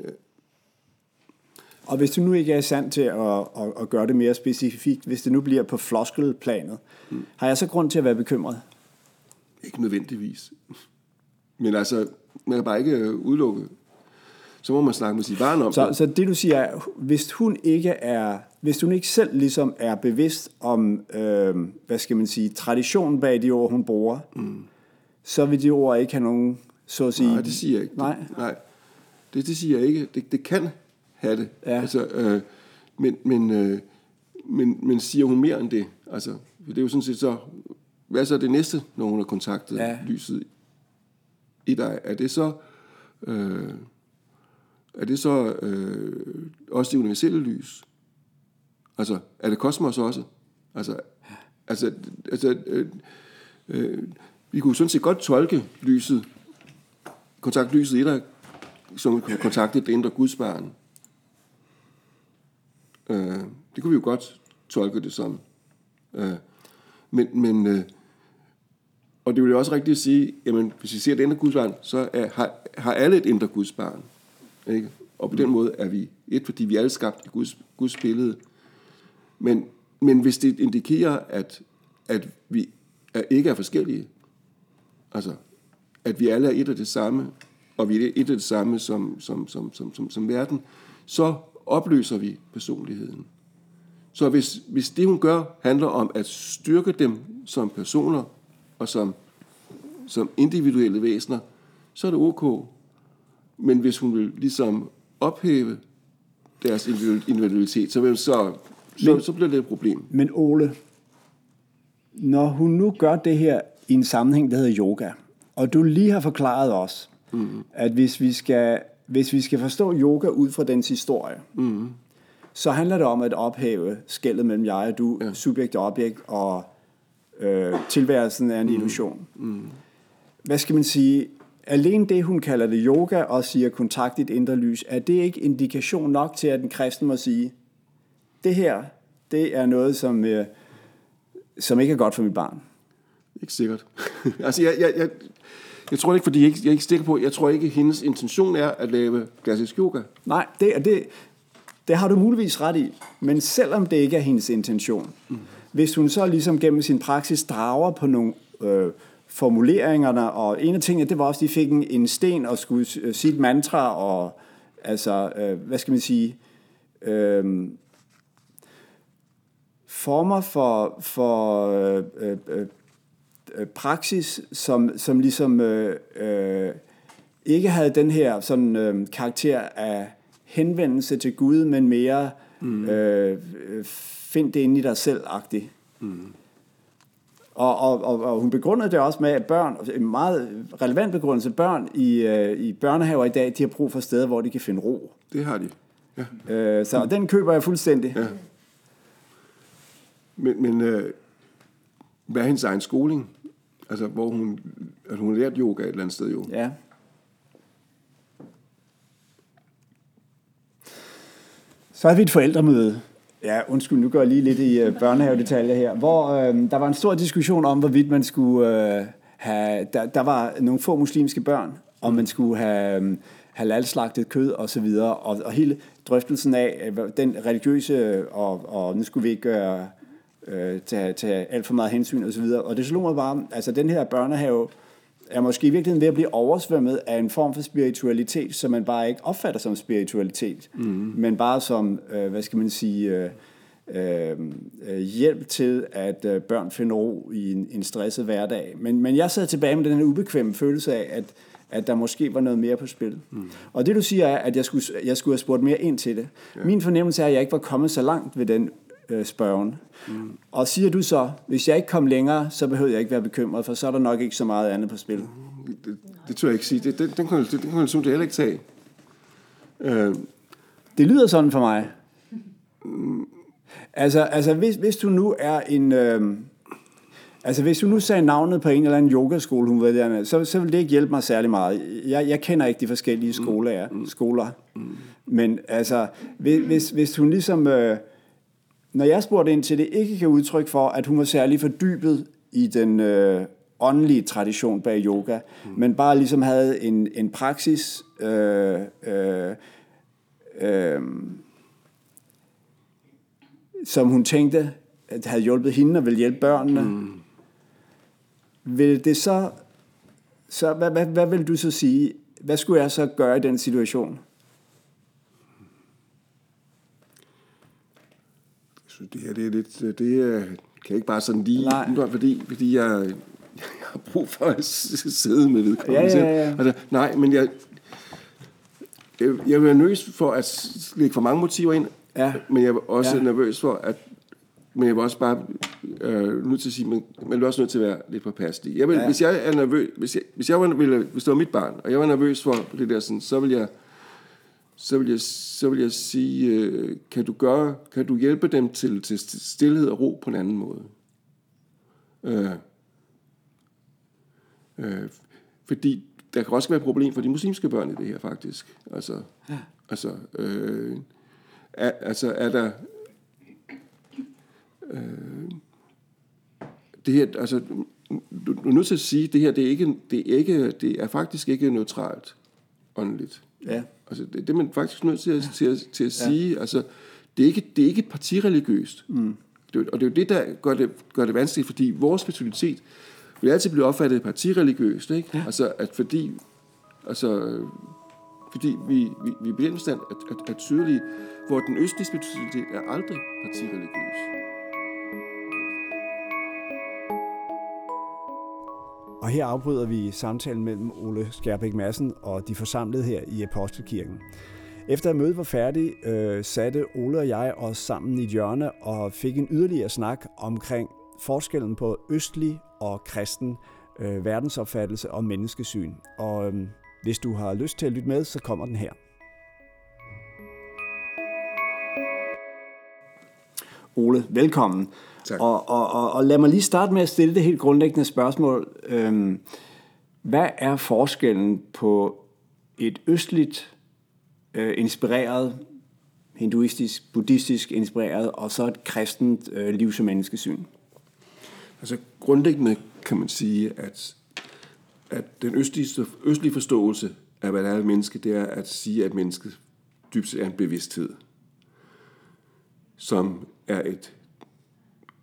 og hvis du nu ikke er sand til at, at, at gøre det mere specifikt, hvis det nu bliver på floskelplanet, mm. har jeg så grund til at være bekymret? Ikke nødvendigvis. Men altså, man kan bare ikke øh, udelukke. Så må man snakke med sit barn om så, det. Så det du siger er, hvis hun ikke er, hvis hun ikke selv ligesom er bevidst om, øh, hvad skal man sige, traditionen bag de ord, hun bruger, mm. så vil de ord ikke have nogen, så at sige... Nej, det siger jeg ikke. Nej. Det, nej. Det, det siger jeg ikke. Det, det kan have det. Ja. Altså, øh, men, men, øh, men, men siger hun mere end det? Altså, det er jo sådan set så... Hvad er så det næste, når hun har kontaktet ja. lyset i dig, er det så, øh, er det så øh, også det universelle lys? Altså, er det kosmos også? Altså, altså, altså øh, øh, vi kunne sådan set godt tolke lyset, kontakt lyset i dig, som kontakte det indre gudsbarn. Øh, det kunne vi jo godt tolke det som. Øh, men, men øh, og det vil jo også rigtigt at sige, jamen, hvis vi ser et indre gudsbarn, så er, har, har alle et indre gudsbarn. Ikke? Og på den måde er vi et, fordi vi er alle skabt i Guds, Guds billede. Men, men hvis det indikerer, at, at vi er, ikke er forskellige, altså at vi alle er et af det samme, og vi er et af det samme som, som, som, som, som, som verden, så opløser vi personligheden. Så hvis, hvis det, hun gør, handler om at styrke dem som personer, og som, som individuelle væsener, så er det ok. Men hvis hun vil ligesom ophæve deres individualitet, så, så, så, så bliver det et problem. Men Ole, når hun nu gør det her i en sammenhæng, der hedder yoga, og du lige har forklaret os, mm. at hvis vi, skal, hvis vi skal forstå yoga ud fra dens historie, mm. så handler det om at ophæve skældet mellem jeg og du, ja. subjekt og objekt, og øh, tilværelsen er en mm. illusion. Mm. Hvad skal man sige? Alene det, hun kalder det yoga, og siger kontakt et indre lys, er det ikke indikation nok til, at en kristen må sige, det her, det er noget, som, øh, som ikke er godt for mit barn? Ikke sikkert. [LAUGHS] altså, jeg, jeg, jeg, jeg tror ikke, fordi jeg, ikke, jeg ikke stikker på, jeg tror ikke, hendes intention er at lave klassisk yoga. Nej, det, det, det har du muligvis ret i. Men selvom det ikke er hendes intention, mm hvis hun så ligesom gennem sin praksis drager på nogle øh, formuleringerne, og en af tingene, det var også, at de fik en, en sten og skulle øh, sige et mantra, og altså, øh, hvad skal man sige, øh, former for, for øh, øh, praksis, som, som ligesom øh, øh, ikke havde den her sådan øh, karakter af henvendelse til Gud, men mere mm. øh, find det inde i dig selv-agtigt. Mm. Og, og, og, og hun begrundede det også med, at børn, en meget relevant begrundelse, børn i, øh, i børnehaver i dag, de har brug for steder, hvor de kan finde ro. Det har de. Ja. Øh, så den køber jeg fuldstændig. Ja. Men, men øh, hvad er hendes egen skoling? Altså, hvor hun, altså, hun har lært yoga et eller andet sted jo. Ja. Så havde vi et forældremøde. Ja, undskyld, nu går jeg lige lidt i uh, børnehavedetaljer her, hvor øh, der var en stor diskussion om, hvorvidt man skulle øh, have... Der, der var nogle få muslimske børn, om man skulle have øh, halalslagtet kød og så videre, og, og hele drøftelsen af øh, den religiøse, og, og nu skulle vi ikke gøre, uh, tage, tage alt for meget hensyn og så videre. Og det slog mig bare, altså den her børnehave er måske i virkeligheden ved at blive oversvømmet af en form for spiritualitet, som man bare ikke opfatter som spiritualitet, mm. men bare som, øh, hvad skal man sige, øh, øh, hjælp til, at øh, børn finder ro i en, en stresset hverdag. Men, men jeg sad tilbage med den her ubekvemme følelse af, at, at der måske var noget mere på spil. Mm. Og det du siger er, at jeg skulle, jeg skulle have spurgt mere ind til det. Ja. Min fornemmelse er, at jeg ikke var kommet så langt ved den øh, spørgen. Mm. Og siger du så, hvis jeg ikke kom længere, så behøver jeg ikke være bekymret, for så er der nok ikke så meget andet på spil. Mm, det, det tror jeg ikke sige. Det, det, den kan den konklusion det heller ikke tage. Øh. Det lyder sådan for mig. Mm. Altså, altså hvis, hvis du nu er en... Øh, Altså hvis du nu sagde navnet på en eller anden yogaskole, hun ved der, så, så vil det ikke hjælpe mig særlig meget. Jeg, jeg kender ikke de forskellige skoler. Mm. skoler. Mm. Men altså, hvis, hvis hun ligesom øh, når jeg spurgte ind til det, ikke kan udtrykke for, at hun var særlig fordybet i den øh, åndelige tradition bag yoga, mm. men bare ligesom havde en, en praksis, øh, øh, øh, som hun tænkte, at havde hjulpet hende og ville hjælpe børnene. Mm. Vil det så, så hvad, hvad, hvad vil du så sige, hvad skulle jeg så gøre i den situation? Synes, det her det er lidt, det er, kan ikke bare sådan lige, Nej. fordi, fordi jeg, jeg har brug for at sidde med vedkommende. Ja, ja, ja. Altså, nej, men jeg, jeg, jeg er nervøs for at lægge for mange motiver ind, ja. men jeg er også ja. nervøs for, at men jeg var også bare øh, nødt til at sige, men man er også nødt til at være lidt påpasselig. Jeg vil, ja. Hvis jeg er nervøs, hvis jeg, hvis jeg var, ville, hvis det var mit barn, og jeg var nervøs for det der sådan, så vil jeg så vil jeg, så vil jeg sige, øh, kan du, gøre, kan du hjælpe dem til, til stillhed og ro på en anden måde? Øh, øh, fordi der kan også være et problem for de muslimske børn i det her, faktisk. Altså, ja. altså, øh, er, altså er der... Øh, det her, altså, du, du er nødt til at sige, at det her, det er, ikke, det er, ikke, det er faktisk ikke neutralt åndeligt. Ja. Altså, det, det er man faktisk nødt til at, til at, til at sige. Ja. Altså, det, er ikke, det er ikke partireligiøst. Mm. Det, og det er jo det, der gør det, gør det vanskeligt, fordi vores spiritualitet vil altid blive opfattet partireligiøst. Ikke? Ja. Altså, at fordi, altså, fordi vi, vi, vi er på den at, at, at tydelige, hvor den østlige spiritualitet er aldrig partireligiøs. Og her afbryder vi samtalen mellem Ole Skærbæk Madsen og de forsamlede her i Apostelkirken. Efter at mødet var færdigt, øh, satte Ole og jeg os sammen i et hjørne og fik en yderligere snak omkring forskellen på østlig og kristen øh, verdensopfattelse og menneskesyn. Og øh, hvis du har lyst til at lytte med, så kommer den her. Ole, velkommen. Tak. Og, og, og, og lad mig lige starte med at stille det helt grundlæggende spørgsmål. Øhm, hvad er forskellen på et østligt øh, inspireret, hinduistisk, buddhistisk inspireret, og så et kristent øh, livs- og menneskesyn? Altså grundlæggende kan man sige, at, at den østlige, østlige forståelse af, hvad der er et menneske, det er at sige, at mennesket dybt er en bevidsthed, som er et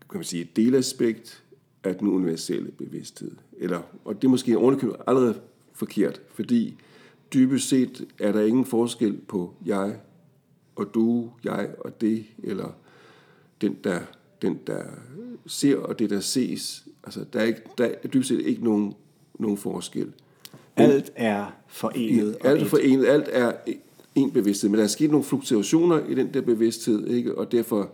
kan man sige, et delaspekt af den universelle bevidsthed. Eller, og det er måske ordentligt allerede forkert, fordi dybest set er der ingen forskel på jeg og du, jeg og det, eller den, der, den, der ser og det, der ses. Altså, der er, ikke, der er dybest set ikke nogen, nogen forskel. Alt er forenet. Alt er forenet, alt er en bevidsthed, men der er sket nogle fluktuationer i den der bevidsthed, ikke? og derfor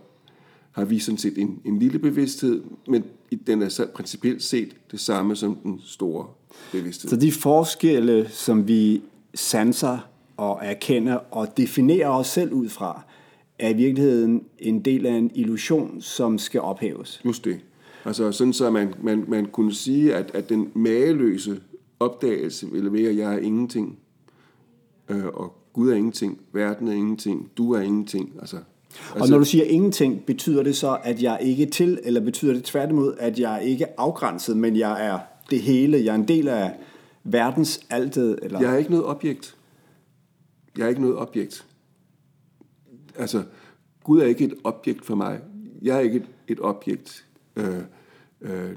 har vi sådan set en, en lille bevidsthed, men den er så principielt set det samme som den store bevidsthed. Så de forskelle, som vi sanser og erkender og definerer os selv ud fra, er i virkeligheden en del af en illusion, som skal ophæves. Just det. Altså sådan så man, man, man kunne sige, at, at den mageløse opdagelse ville være, at jeg er ingenting, øh, og Gud er ingenting, verden er ingenting, du er ingenting. Altså, altså, og når du siger ingenting, betyder det så, at jeg ikke er til, eller betyder det tværtimod, at jeg ikke er afgrænset, men jeg er det hele, jeg er en del af verdens altet? Eller? Jeg er ikke noget objekt. Jeg er ikke noget objekt. Altså, Gud er ikke et objekt for mig. Jeg er ikke et, et objekt. Øh, øh,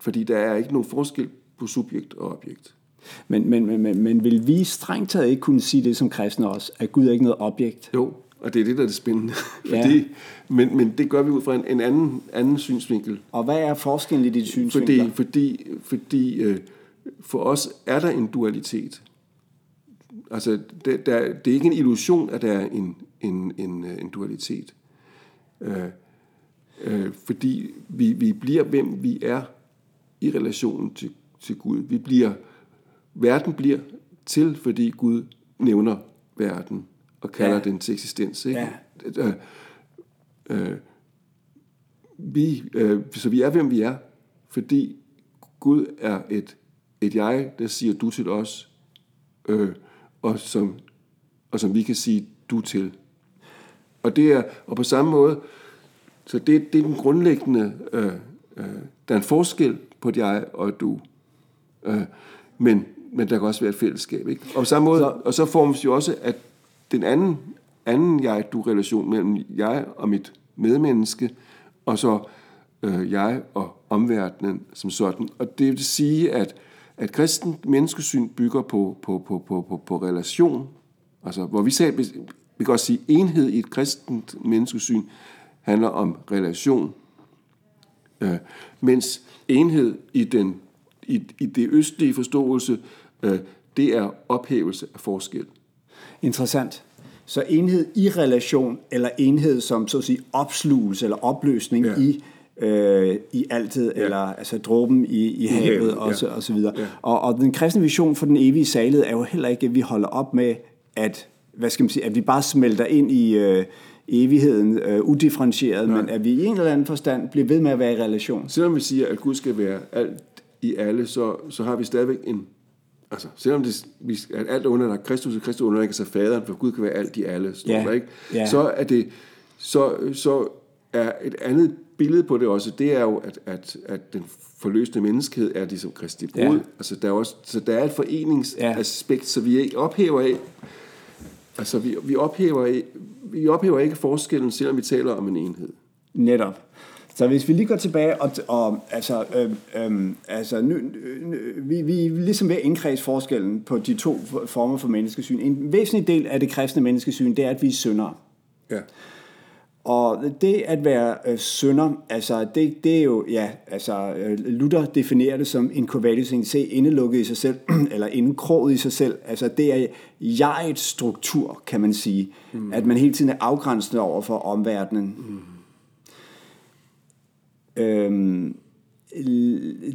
fordi der er ikke nogen forskel på subjekt og objekt. Men, men, men, men, men vil vi strengt taget ikke kunne sige det som kristne også, at Gud er ikke noget objekt? Jo, og det er det, der er det spændende. [LAUGHS] Fordi, ja. men, men det gør vi ud fra en, en anden, anden synsvinkel. Og hvad er forskellen i dit synsvinkler? Fordi, fordi, fordi øh, for os er der en dualitet. Altså, det, der, det er ikke en illusion, at der er en, en, en, en dualitet. Øh, øh, fordi vi, vi bliver, hvem vi er i relationen til, til Gud. Vi bliver, verden bliver til, fordi Gud nævner verden og kalder ja. den til eksistens. Ikke? Ja. Øh, øh, vi, øh, så vi er, hvem vi er, fordi Gud er et, et jeg, der siger du til os, øh, og, som, og som vi kan sige du til. Og, det er, og på samme måde, så det, det er den grundlæggende, øh, øh, der er en forskel på et jeg og et du. Øh, men, men der kan også være et fællesskab. Ikke? Og på samme måde, så, og så formes jo også, at den anden, anden jeg-du-relation mellem jeg og mit medmenneske, og så øh, jeg og omverdenen som sådan. Og det vil sige, at, at kristen menneskesyn bygger på, på, på, på, på, på relation, altså hvor vi sagde, vi kan også sige, enhed i et kristent menneskesyn handler om relation, øh, mens enhed i, den, i, i det østlige forståelse, øh, det er ophævelse af forskel. Interessant. Så enhed i relation, eller enhed som så at sige opslugelse eller opløsning ja. i øh, i altet, ja. eller altså dråben i, i, I havet, havet og, ja. så, og så videre. Ja. Og, og den kristne vision for den evige salighed er jo heller ikke, at vi holder op med, at, hvad skal man sige, at vi bare smelter ind i øh, evigheden øh, udifferentieret, Nej. men at vi i en eller anden forstand bliver ved med at være i relation. Selvom vi siger, at Gud skal være alt i alle, så, så har vi stadigvæk en Altså, selvom det, vi, at alt er under Kristus, og Kristus underlægger sig faderen, for Gud kan være alt i alle, står ja. der, ikke? Ja. Så er det, så, så er et andet billede på det også, det er jo, at, at, at den forløsende menneskehed er ligesom Kristi brud. Ja. Altså, der er også, så der er et foreningsaspekt, ja. så vi ophæver af, altså vi, vi, ophæver af, vi ophæver ikke forskellen, selvom vi taler om en enhed. Netop. Så hvis vi lige går tilbage, og, og altså, øh, øh, altså nu, øh, vi, vi er ligesom ved at indkredse forskellen på de to former for menneskesyn. En væsentlig del af det kristne menneskesyn, det er, at vi er syndere. Ja. Og det at være øh, sønder, altså det, det er jo, ja, altså øh, Luther definerer det som en in se, indelukket i sig selv, [CLEARS THROAT] eller indkroget i sig selv. Altså det er jegets struktur, kan man sige. Mm. At man hele tiden er afgrænset over for omverdenen. Mm. Øhm,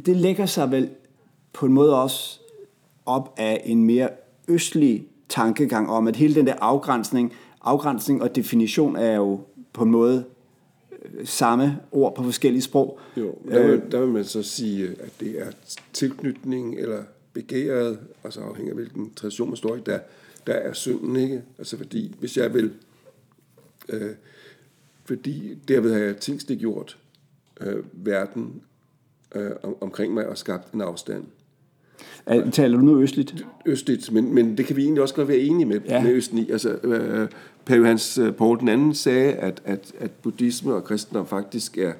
det lægger sig vel på en måde også op af en mere østlig tankegang om, at hele den der afgrænsning, afgrænsning og definition er jo på en måde øh, samme ord på forskellige sprog. Jo, der vil, øh, der vil man så sige, at det er tilknytning eller begæret, altså afhængig af hvilken tradition man står i, der, der er synden, ikke? Altså fordi, hvis jeg vil, øh, fordi derved har jeg tingsliggjort øh, verden øh, om, omkring mig og skabt en afstand. Er, taler du nu østligt? Østligt, men, men det kan vi egentlig også godt være enige med, ja. med Østen i. Altså, øh, Pave Hans øh, Paul den anden sagde, at, at, at buddhisme og kristendom faktisk er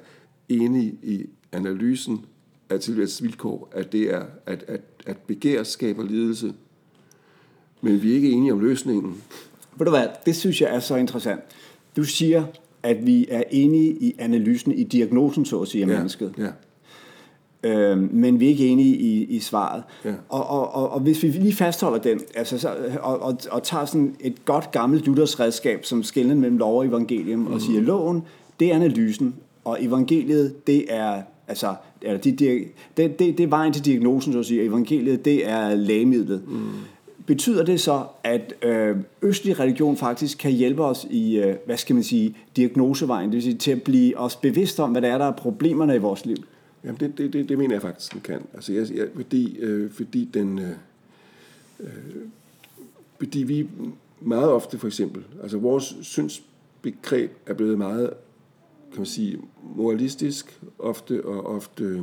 enige i analysen af tilværelsens vilkår, at det er, at, at, at begær skaber lidelse. Men vi er ikke enige om løsningen. Ved du hvad, det synes jeg er så interessant. Du siger, at vi er enige i analysen, i diagnosen, så at sige, af ja, mennesket. Ja. øh, men vi er ikke enige i, i svaret. Ja. Og, og, og, og hvis vi lige fastholder den, altså så, og, og, og tager sådan et godt gammelt Luthers redskab, som skiller mellem lov og evangelium, mm. og siger, loven, det er analysen, og evangeliet, det er altså, eller de, de, det, det, det er vejen til diagnosen, så at sige. Evangeliet, det er lægemidlet. Mm. Betyder det så, at øh, østlig religion faktisk kan hjælpe os i, øh, hvad skal man sige, diagnosevejen, det vil sige til at blive os bevidst om, hvad der er, der er problemerne i vores liv? Jamen, det, det, det, det mener jeg faktisk, den kan. Altså, jeg, jeg, fordi, øh, fordi den... Øh, øh, fordi vi meget ofte, for eksempel, altså vores synsbegreb er blevet meget, kan man sige, moralistisk ofte, og ofte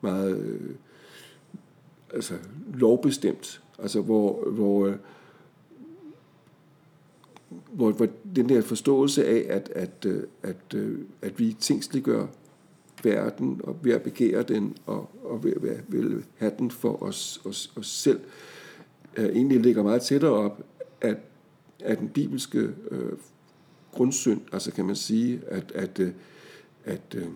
meget øh, altså, lovbestemt. Altså, hvor, hvor, øh, hvor, hvor den der forståelse af, at, at, øh, at, øh, at vi tingsliggør verden, og ved at begære den, og, og ved at vil have den for os, os, os selv, øh, egentlig ligger meget tættere op at, at den bibelske øh, grundsynd, altså kan man sige, at, at, øh, at øh,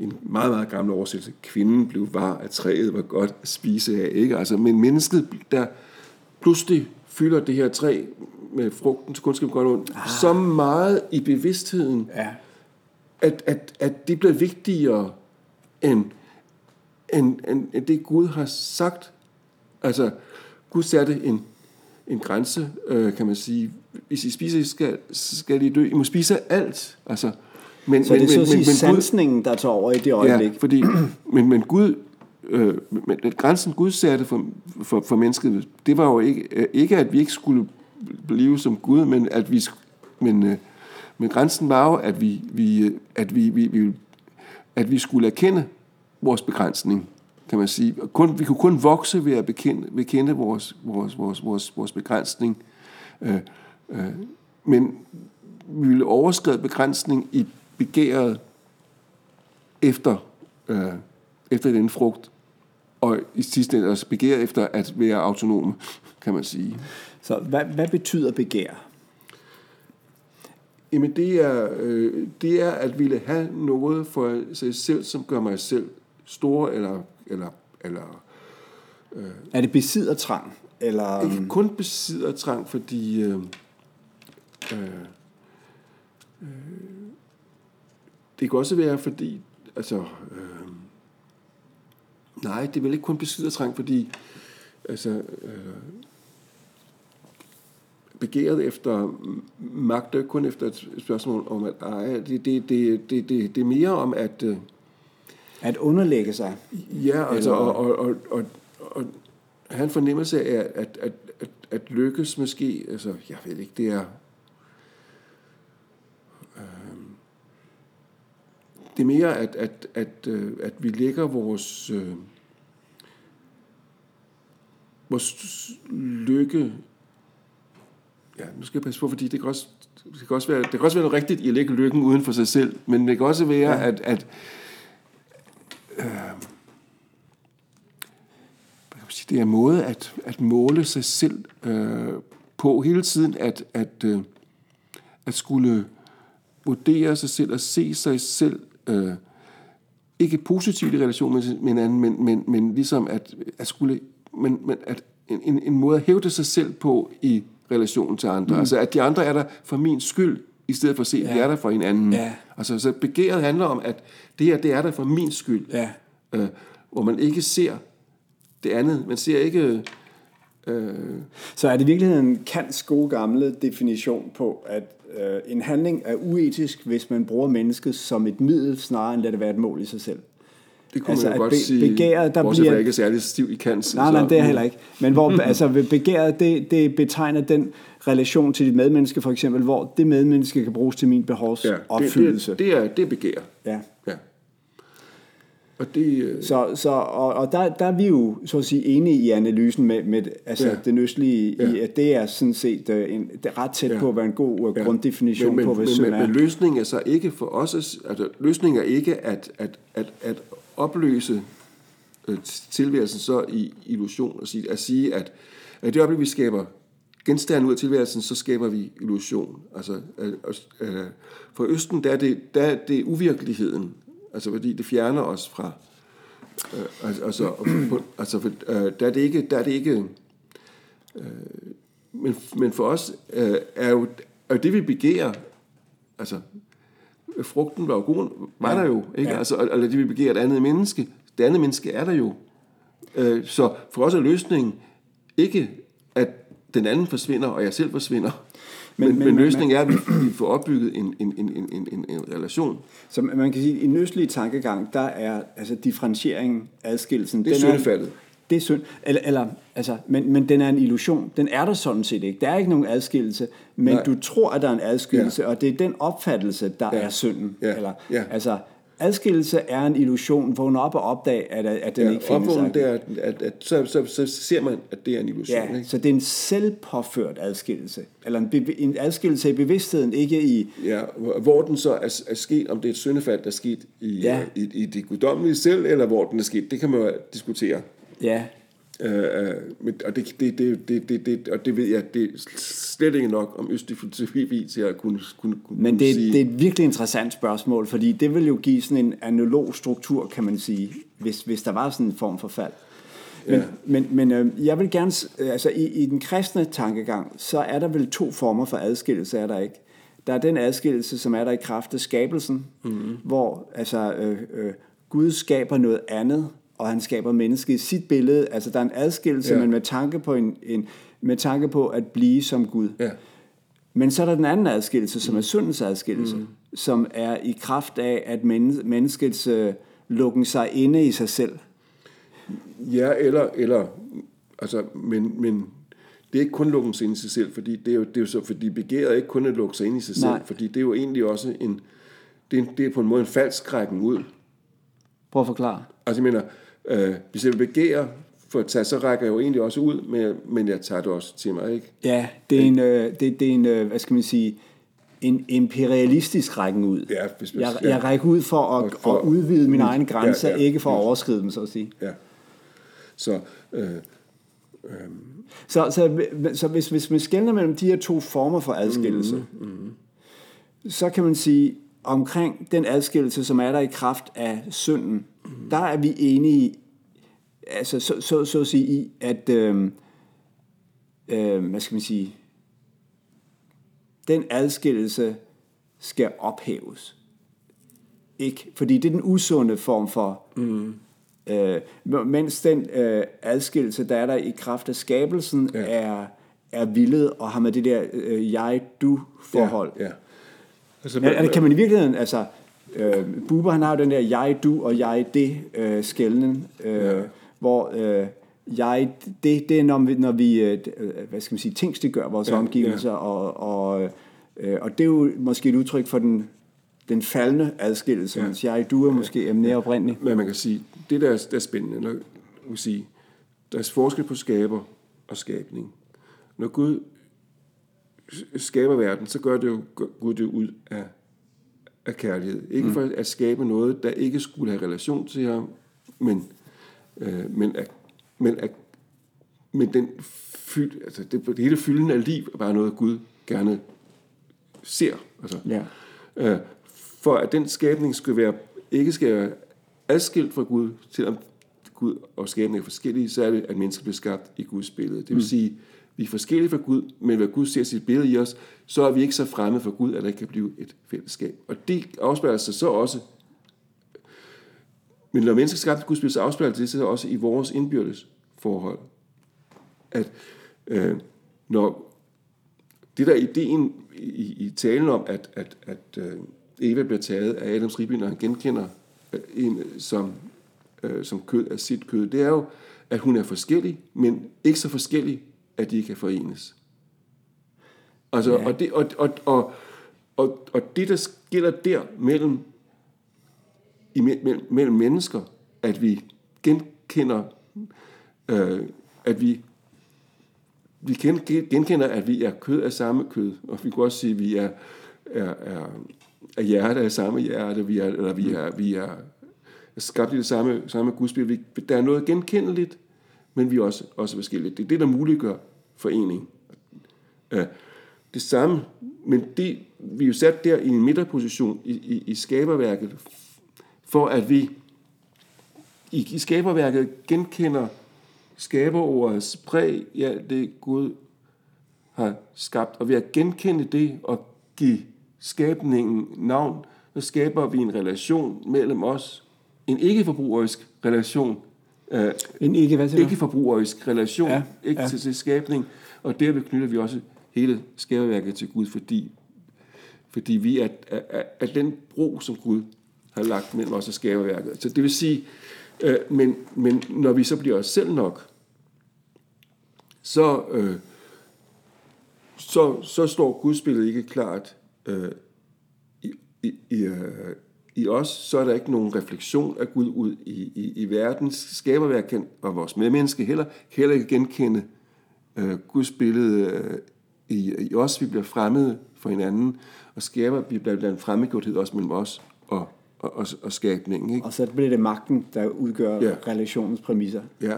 en meget, meget gammel oversættelse, kvinden blev var af træet, var godt at spise af, ikke? Altså, men mennesket, der pludselig fylder det her træ med frugten til kundskab godt ondt, ah. så meget i bevidstheden, Ja. at, at, at det bliver vigtigere end, end, end, end det Gud har sagt. Altså, Gud satte en, en grænse, øh, kan man sige. Hvis I spiser, skal, skal I dø. I må spise alt. Altså, men, Så det er så at sige sansningen, der tager over i det øjeblik. Ja, fordi, men, men Gud, øh, men grænsen Gud satte for, for, for mennesket, det var jo ikke, øh, ikke, at vi ikke skulle blive som Gud, men at vi, men, øh, men grænsen var jo, at vi, vi, øh, at vi, vi, vi, at vi skulle erkende vores begrænsning, kan man sige. Kun, vi kunne kun vokse ved at bekende, bekende vores, vores, vores, vores, vores begrænsning. Øh, øh, men vi ville overskride begrænsning i begæret efter, øh, efter den frugt, og i sidste ende også begæret efter at være autonome, kan man sige. Så hvad, hvad betyder begær? Jamen det er, øh, det er at ville have noget for sig selv, som gør mig selv stor, eller, eller, eller Er det besiddertrang? Eller, ikke kun besidder trang, fordi øh, øh, øh, det kan også være, fordi altså, øh, nej, det er vel ikke kun besidder trang, fordi altså, øh, begæret efter magt er kun efter et spørgsmål om at eje. Det, det, det, det, det, det er mere om at øh, at underlægge sig? Ja, altså, Eller- og, og, og, og, og have en fornemmelse af, at, at, at, at lykkes måske, altså, jeg ved ikke, det er... det er mere, at, at, at, øh, at vi lægger vores, øh, vores lykke... Ja, nu skal jeg passe på, fordi det kan også, det kan også, være, det kan også være noget rigtigt i at lægge lykken uden for sig selv, men det kan også være, ja. at, at sige, det er en måde at, at måle sig selv øh, på hele tiden, at, at, øh, at skulle vurdere sig selv og se sig selv øh, ikke positivt i relation med, med hinanden, men, men, men ligesom at, at skulle men, men at en, en, en måde at hævde sig selv på i relation til andre. Mm. Altså at de andre er der for min skyld, i stedet for at se, at de Ja. er der for hinanden. Ja. Altså så begæret handler om, at det her, det er der for min skyld Ja. øh, hvor man ikke ser det andet. Man ser ikke... Øh, Så er det i virkeligheden Kants gode gamle definition på, at øh, en handling er uetisk, hvis man bruger mennesket som et middel, snarere end lade det være et mål i sig selv. det kunne Altså, man jo at godt be- sige, begæret, der bortset bliver- fra ikke er særlig stiv i kant. Nej, nej, det er heller ikke. Men hvor [LAUGHS] altså, begæret, det, det betegner den relation til dit medmenneske, for eksempel, hvor det medmenneske kan bruges til min behovs Ja, opfyldelse. det, det, det, er, det er begær. Ja. Og det... Øh, Så, så, og, og der, der er vi jo så at sige enige i analysen med, med altså Ja. det østlige, i, Ja. at det er sådan set øh, en, det er ret tæt Ja. på at være en god ja. Ja. grunddefinition men, på, men, hvad men, men, er. men løsningen er så ikke for os, altså løsningen er ikke at, at, at, at opløse øh, tilværelsen så i illusion, og sige, at sige, at, at det øjeblik, vi skaber genstande ud af tilværelsen, så skaber vi illusion. Altså, øh, øh, for Østen, der er, det, der er det uvirkeligheden, altså fordi det fjerner os fra, Øh, altså, altså, på, altså for, øh, der er det ikke, der er det ikke øh, men, men for os øh, er, jo, er jo det, vi begærer, altså frugten var jo god, var ja. der jo, ikke? Ja. Altså, eller det, vi begærer et andet menneske, det andet menneske er der jo. Øh, så for os er løsningen ikke, at den anden forsvinder, og jeg selv forsvinder, men, men, men, men løsningen er, at vi, får opbygget en, en, en, en, en, en relation. Så man kan sige, at i den østlige tankegang, der er altså differentieringen, adskillelsen... Det er syndefaldet. Det er synd. Eller, eller, altså, men, men den er en illusion. Den er der sådan set ikke. Der er ikke nogen adskillelse, men Nej. du tror, at der er en adskillelse, ja. og det er den opfattelse, der ja. er synden. Ja. Eller, ja. Altså, Adskillelse er en illusion. Vågne op og opdage, at, at den ja, ikke findes. Det er, at, at, at så, så, så ser man, at det er en illusion. Ja, ikke? så det er en selvpåført adskillelse. Eller en, en adskillelse i bevidstheden, ikke i... Ja, hvor den så er, er sket, om det er et syndefald, der er sket i, ja. i, i det guddommelige selv, eller hvor den er sket, det kan man jo diskutere. Ja, Øh, øh, og, det, det, det, det, det, det, og det ved jeg, det er slet ikke nok om østlig filosofi til at kunne, kunne, kunne Men det, sige. det er et virkelig interessant spørgsmål, fordi det vil jo give sådan en analog struktur, kan man sige, hvis, hvis der var sådan en form for fald. Men, ja. men, men øh, jeg vil gerne, altså i, i den kristne tankegang, så er der vel to former for adskillelse, er der ikke? Der er den adskillelse, som er der i kraft af skabelsen, mm-hmm. hvor altså, øh, øh, Gud skaber noget andet, og han skaber mennesket i sit billede. Altså der er en adskillelse, ja. men med tanke, på en, en, med tanke på at blive som Gud. Ja. Men så er der den anden adskillelse, som er syndens adskillelse, mm. som er i kraft af, at menneskets uh, lukken sig inde i sig selv. Ja, eller, eller altså, men, men det er ikke kun lukken sig ind i sig selv, fordi det er jo, det er jo så, fordi begæret er ikke kun at lukke sig ind i sig Nej. selv, fordi det er jo egentlig også en, det er, det er på en måde en falsk rækken ud. Prøv at forklare. Altså, jeg mener, Øh, hvis jeg begærer for at tage, så rækker jeg jo egentlig også ud, men, men jeg tager det også til mig, ikke? Ja, det er en, øh, det, det er en øh, hvad skal man sige, en imperialistisk rækken ud. Ja, hvis, hvis, jeg, ja. jeg rækker ud for at, for, at udvide mine egne grænser, ja, ja, ikke for at overskride dem, så at sige. Ja. Så, øh, øh. så, så, så hvis, hvis man skældner mellem de her to former for adskillelse, mm, mm. så kan man sige, omkring den adskillelse, som er der i kraft af synden, der er vi enige altså så, så, så at sige i, at øh, øh, hvad skal man sige, den adskillelse skal ophæves. Ikke? Fordi det er den usunde form for, mm. øh, mens den øh, adskillelse, der er der i kraft af skabelsen, ja. er, er villet og har med det der øh, jeg-du-forhold. Ja, ja. Altså, ja, kan man i virkeligheden, altså, Øh, Buber han har jo den der jeg, du og jeg, det øh, skældning, øh, ja. hvor øh, jeg, det, det er når vi, når vi øh, hvad skal man sige, tingsliggør vores ja, omgivelser, ja. og, og, øh, og det er jo måske et udtryk for den, den faldende adskillelse, ja. mens jeg, du er måske ja. mere oprindelig. Men man kan sige, det der er, der er spændende, når, man sige, der er forskel på skaber og skabning. Når Gud skaber verden, så gør det jo Gud det ud af af kærlighed. Ikke mm. for at skabe noget, der ikke skulle have relation til ham, men, øh, men, at, men, at, men den fyld, altså det, det hele fylden af liv er bare noget, Gud gerne ser. Altså, ja. øh, for at den skabning skal være, ikke skal være adskilt fra Gud, selvom Gud og skabningen er forskellige, så er det, at mennesker bliver skabt i Guds billede. Det vil mm. sige, vi er forskellige fra Gud, men hvad Gud ser sit billede i os, så er vi ikke så fremme for Gud, at der kan blive et fællesskab. Og det afspejler sig så også, men når mennesker skabte Guds billede, så afspejler det sig også i vores indbyrdes forhold. At øh, når det der ideen i, i talen om, at, at, at øh, Eva bliver taget af Adams ribben, når han genkender øh, en som, øh, som kød af sit kød, det er jo, at hun er forskellig, men ikke så forskellig, at de kan forenes. Altså, ja. og, det, og, og, og, og, og det, der sker der mellem, i, mellem, mellem mennesker, at vi genkender, øh, at vi vi genkender, at vi er kød af samme kød, og vi kan også sige, at vi er, er, er, er hjerte af samme hjerte, vi er, eller vi er, vi er skabt i det samme, samme gudsbillede. Der er noget genkendeligt, men vi er også, også forskellige. Det er det, der muliggør forening. Det samme, men det, vi er jo sat der i en midterposition i, i, i skaberværket, for at vi i, i skaberværket genkender skaberordets præg, ja, det Gud har skabt. Og ved at genkende det og give skabningen navn, så skaber vi en relation mellem os. En ikke-forbrugerisk relation. Øh, en ikke, ikke-forbrugerisk relation ja, ikke ja. Til, til skabning. Og derved knytter vi også hele skaberværket til Gud, fordi, fordi vi er, er, er den bro, som Gud har lagt mellem os og skaberværket. Så det vil sige, øh, men, men når vi så bliver os selv nok, så, øh, så, så står gudsbilledet ikke klart øh, i, i, i, øh, i os, så er der ikke nogen refleksion af Gud ud i, i, i verdens skaberværk, og vores medmenneske heller, heller ikke genkende øh, Guds billede øh, i, i os. Vi bliver fremmede for hinanden, og skaber, vi bliver en fremmedgjorthed også mellem os og, og, og, og skabningen. Ikke? Og så bliver det magten, der udgør ja. relationens præmisser. Ja,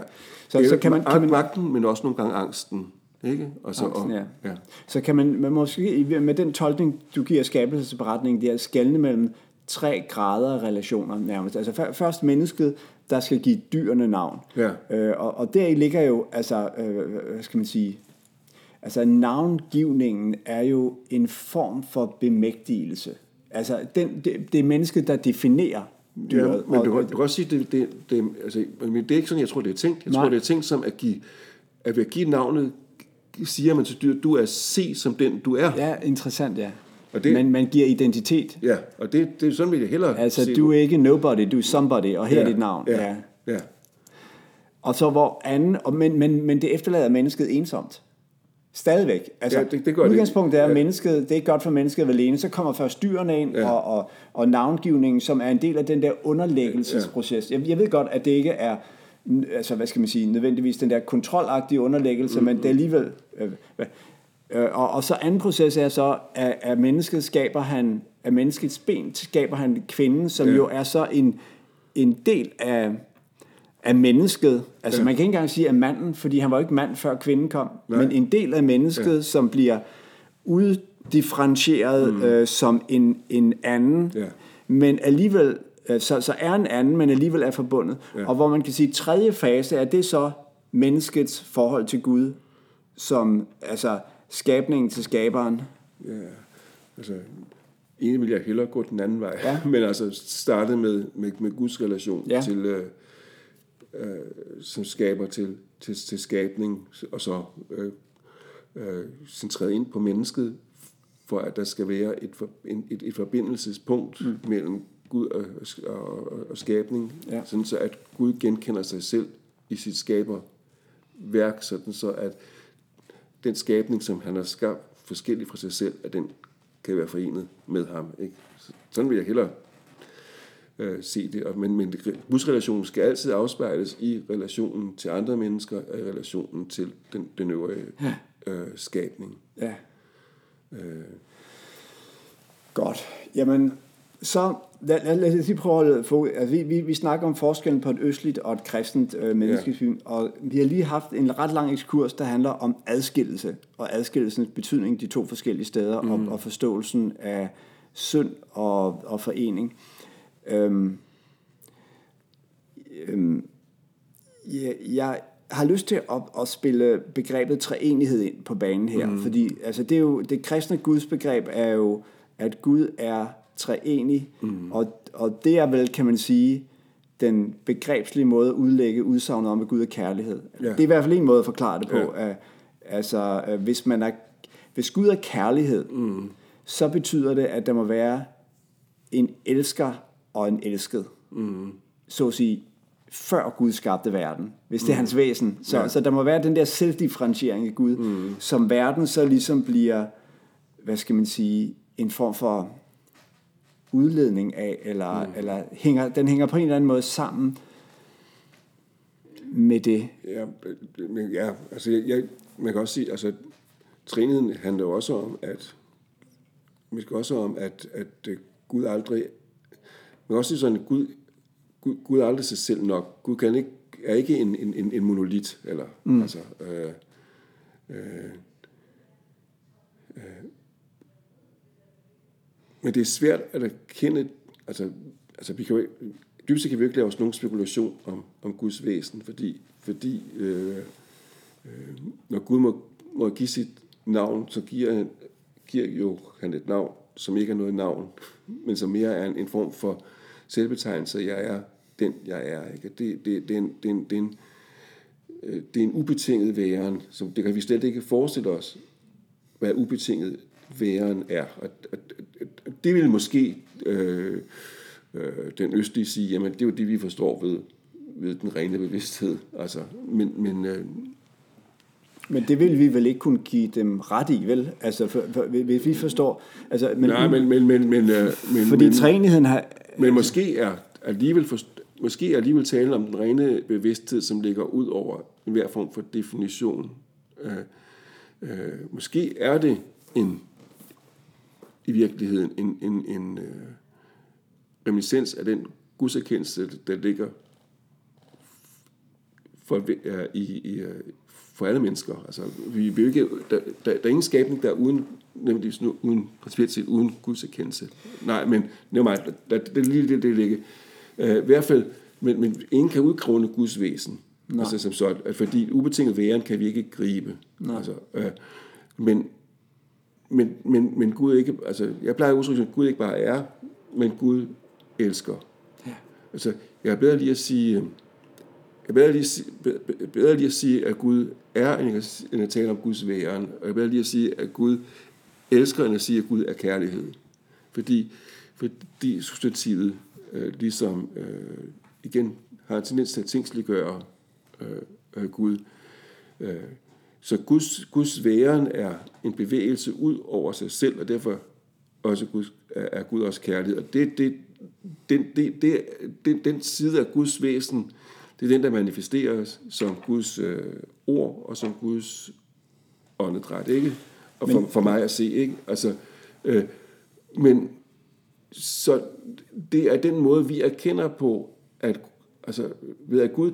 så, så kan man, kan man, magten, men også nogle gange angsten. Ikke? Og så, angsten, ja. ja. Så kan man, man måske, med den tolkning, du giver skabelsesberetningen, det er skældende mellem tre grader af relationer nærmest. Altså først mennesket, der skal give dyrene navn. Ja. Øh, og, og deri ligger jo, altså, øh, hvad skal man sige, altså navngivningen er jo en form for bemægtigelse. Altså den, det, det er mennesket, der definerer dyret. Ja, men du, kan, du kan også sige, det, det, det, altså, men det er ikke sådan, jeg tror, det er tænkt. Jeg nej. tror, det er tænkt som at give, at ved at give navnet, siger man til dyret, du er se som den, du er. Ja, interessant, ja. Og det, men man giver identitet. Ja, og det, det er sådan, vil jeg hellere Altså, se du er ikke nobody, du er somebody, og her ja, er dit navn. Ja, ja. ja. Og så hvor anden, og men, men, men det efterlader mennesket ensomt. Stadigvæk. Altså, ja, det, det gør udgangspunktet er, at ja. mennesket, det er godt for mennesket at være alene. Så kommer først dyrene ind, ja. og, og, og navngivningen, som er en del af den der underlæggelsesproces. Ja. Jeg, jeg ved godt, at det ikke er altså, hvad skal man sige, nødvendigvis den der kontrolagtige underlæggelse, mm, men det er alligevel... Øh, øh, og, og så anden proces er så, at, at mennesket skaber han, at menneskets ben skaber han kvinden, som ja. jo er så en, en del af af mennesket. Altså ja. man kan ikke engang sige af manden, fordi han var ikke mand før kvinden kom, Nej. men en del af mennesket, ja. som bliver uddifferentieret mm. øh, som en, en anden, ja. men alligevel, øh, så, så er en anden, men alligevel er forbundet. Ja. Og hvor man kan sige, tredje fase er det så menneskets forhold til Gud, som altså skabningen til skaberen. Ja, altså egentlig vil jeg hellere gå den anden vej, ja. [LAUGHS] men altså starte med, med, med Guds relation ja. til, øh, øh, som skaber til, til, til skabning, og så øh, øh, centreret ind på mennesket, for at der skal være et, for, en, et, et forbindelsespunkt mm. mellem Gud og, og, og, og skabning, ja. sådan så at Gud genkender sig selv i sit skaberværk, sådan så at den skabning, som han har skabt forskellig fra sig selv, at den kan være forenet med ham. Ikke? Sådan vil jeg hellere øh, se det. Og, men, men busrelationen skal altid afspejles i relationen til andre mennesker, og i relationen til den, den øvrige ja. øh, skabning. Ja. Øh. Godt. Jamen, så lad, lad, lad os lige prøve at få... Altså, vi, vi, vi snakker om forskellen på et østligt og et kristent øh, menneskesyn, ja. og vi har lige haft en ret lang ekskurs, der handler om adskillelse, og adskillelsens betydning de to forskellige steder, mm. og, og forståelsen af synd og, og forening. Øhm, øhm, jeg, jeg har lyst til at, at spille begrebet treenighed ind på banen her, mm. fordi altså, det, er jo, det kristne gudsbegreb er jo, at Gud er treenig, mm. og, og det er vel, kan man sige, den begrebslige måde at udlægge udsagnet om, at Gud er kærlighed. Ja. Det er i hvert fald en måde at forklare det på. Ja. At, altså, hvis, man er, hvis Gud er kærlighed, mm. så betyder det, at der må være en elsker og en elsket. Mm. Så at sige, før Gud skabte verden, hvis det er mm. hans væsen. Så, ja. så der må være den der selvdifferentiering i Gud, mm. som verden så ligesom bliver, hvad skal man sige, en form for udledning af, eller, mm. eller hænger, den hænger på en eller anden måde sammen med det. Ja, men ja altså jeg, jeg, man kan også sige, altså trinheden handler jo også om, at man skal også om, at, at Gud aldrig men også sådan, at Gud, Gud, Gud er aldrig sig selv nok. Gud kan ikke, er ikke en, en, en monolit. Eller, mm. altså, øh, øh, øh. Men det er svært at erkende, altså, altså vi kan jo, dybest kan vi ikke lave os nogen spekulation om, om Guds væsen, fordi, fordi øh, øh, når Gud må, må give sit navn, så giver han, giver jo han et navn, som ikke er noget navn, men som mere er en, en form for selvbetegnelse. Jeg er den, jeg er. Ikke? Det, det, det, er en, det, er en, det, er en, øh, det er en ubetinget væren, som det kan vi slet ikke forestille os, hvad ubetinget væren er. Og, og det vil måske øh, øh, den østlige sige, jamen det er jo det, vi forstår ved, ved den rene bevidsthed. Altså, men, men, øh, men det vil vi vel ikke kunne give dem ret i, vel? Altså, for, for, hvis vi forstår... Altså, men, Nej, men... men, men, men, øh, men fordi men, træenigheden har... Men måske er alligevel, for, måske er alligevel tale om den rene bevidsthed, som ligger ud over enhver form for definition. Øh, øh, måske er det en i virkeligheden en, en, en øh, reminiscens af den gudserkendelse, der ligger for, øh, i, i, øh, for alle mennesker. Altså, vi vil ikke, der, der, der er ingen skabning, der er uden, nemlig uden, principielt set uden gudserkendelse. Nej, men det er meget, det, det, lige det, det ligger. Uh, I hvert fald, men, men ingen kan udkrone Guds væsen. Nej. Altså, som så, at fordi ubetinget væren kan vi ikke gribe. Nej. Altså, uh, men, men, men, men Gud ikke, altså, jeg plejer at udtrykke, at Gud ikke bare er, men Gud elsker. Ja. Altså, jeg er bedre lige at sige, jeg er bedre lige, bedre lige at sige, at Gud er, end at tale om Guds væren. Og jeg er bedre lige at sige, at Gud elsker, end at sige, at Gud er kærlighed. Fordi, fordi substantivet øh, ligesom øh, igen har en tendens til at tingsliggøre øh, øh, Gud. Øh, så Guds, Guds væren er en bevægelse ud over sig selv, og derfor også Gud, er Gud også kærlighed. Og det, det, den, det, det, den, den side af Guds væsen, det er den, der manifesteres som Guds øh, ord og som Guds åndedræt, ikke? Og for, for mig at se, ikke? Altså, øh, men så det er den måde, vi erkender på, at altså, ved at Gud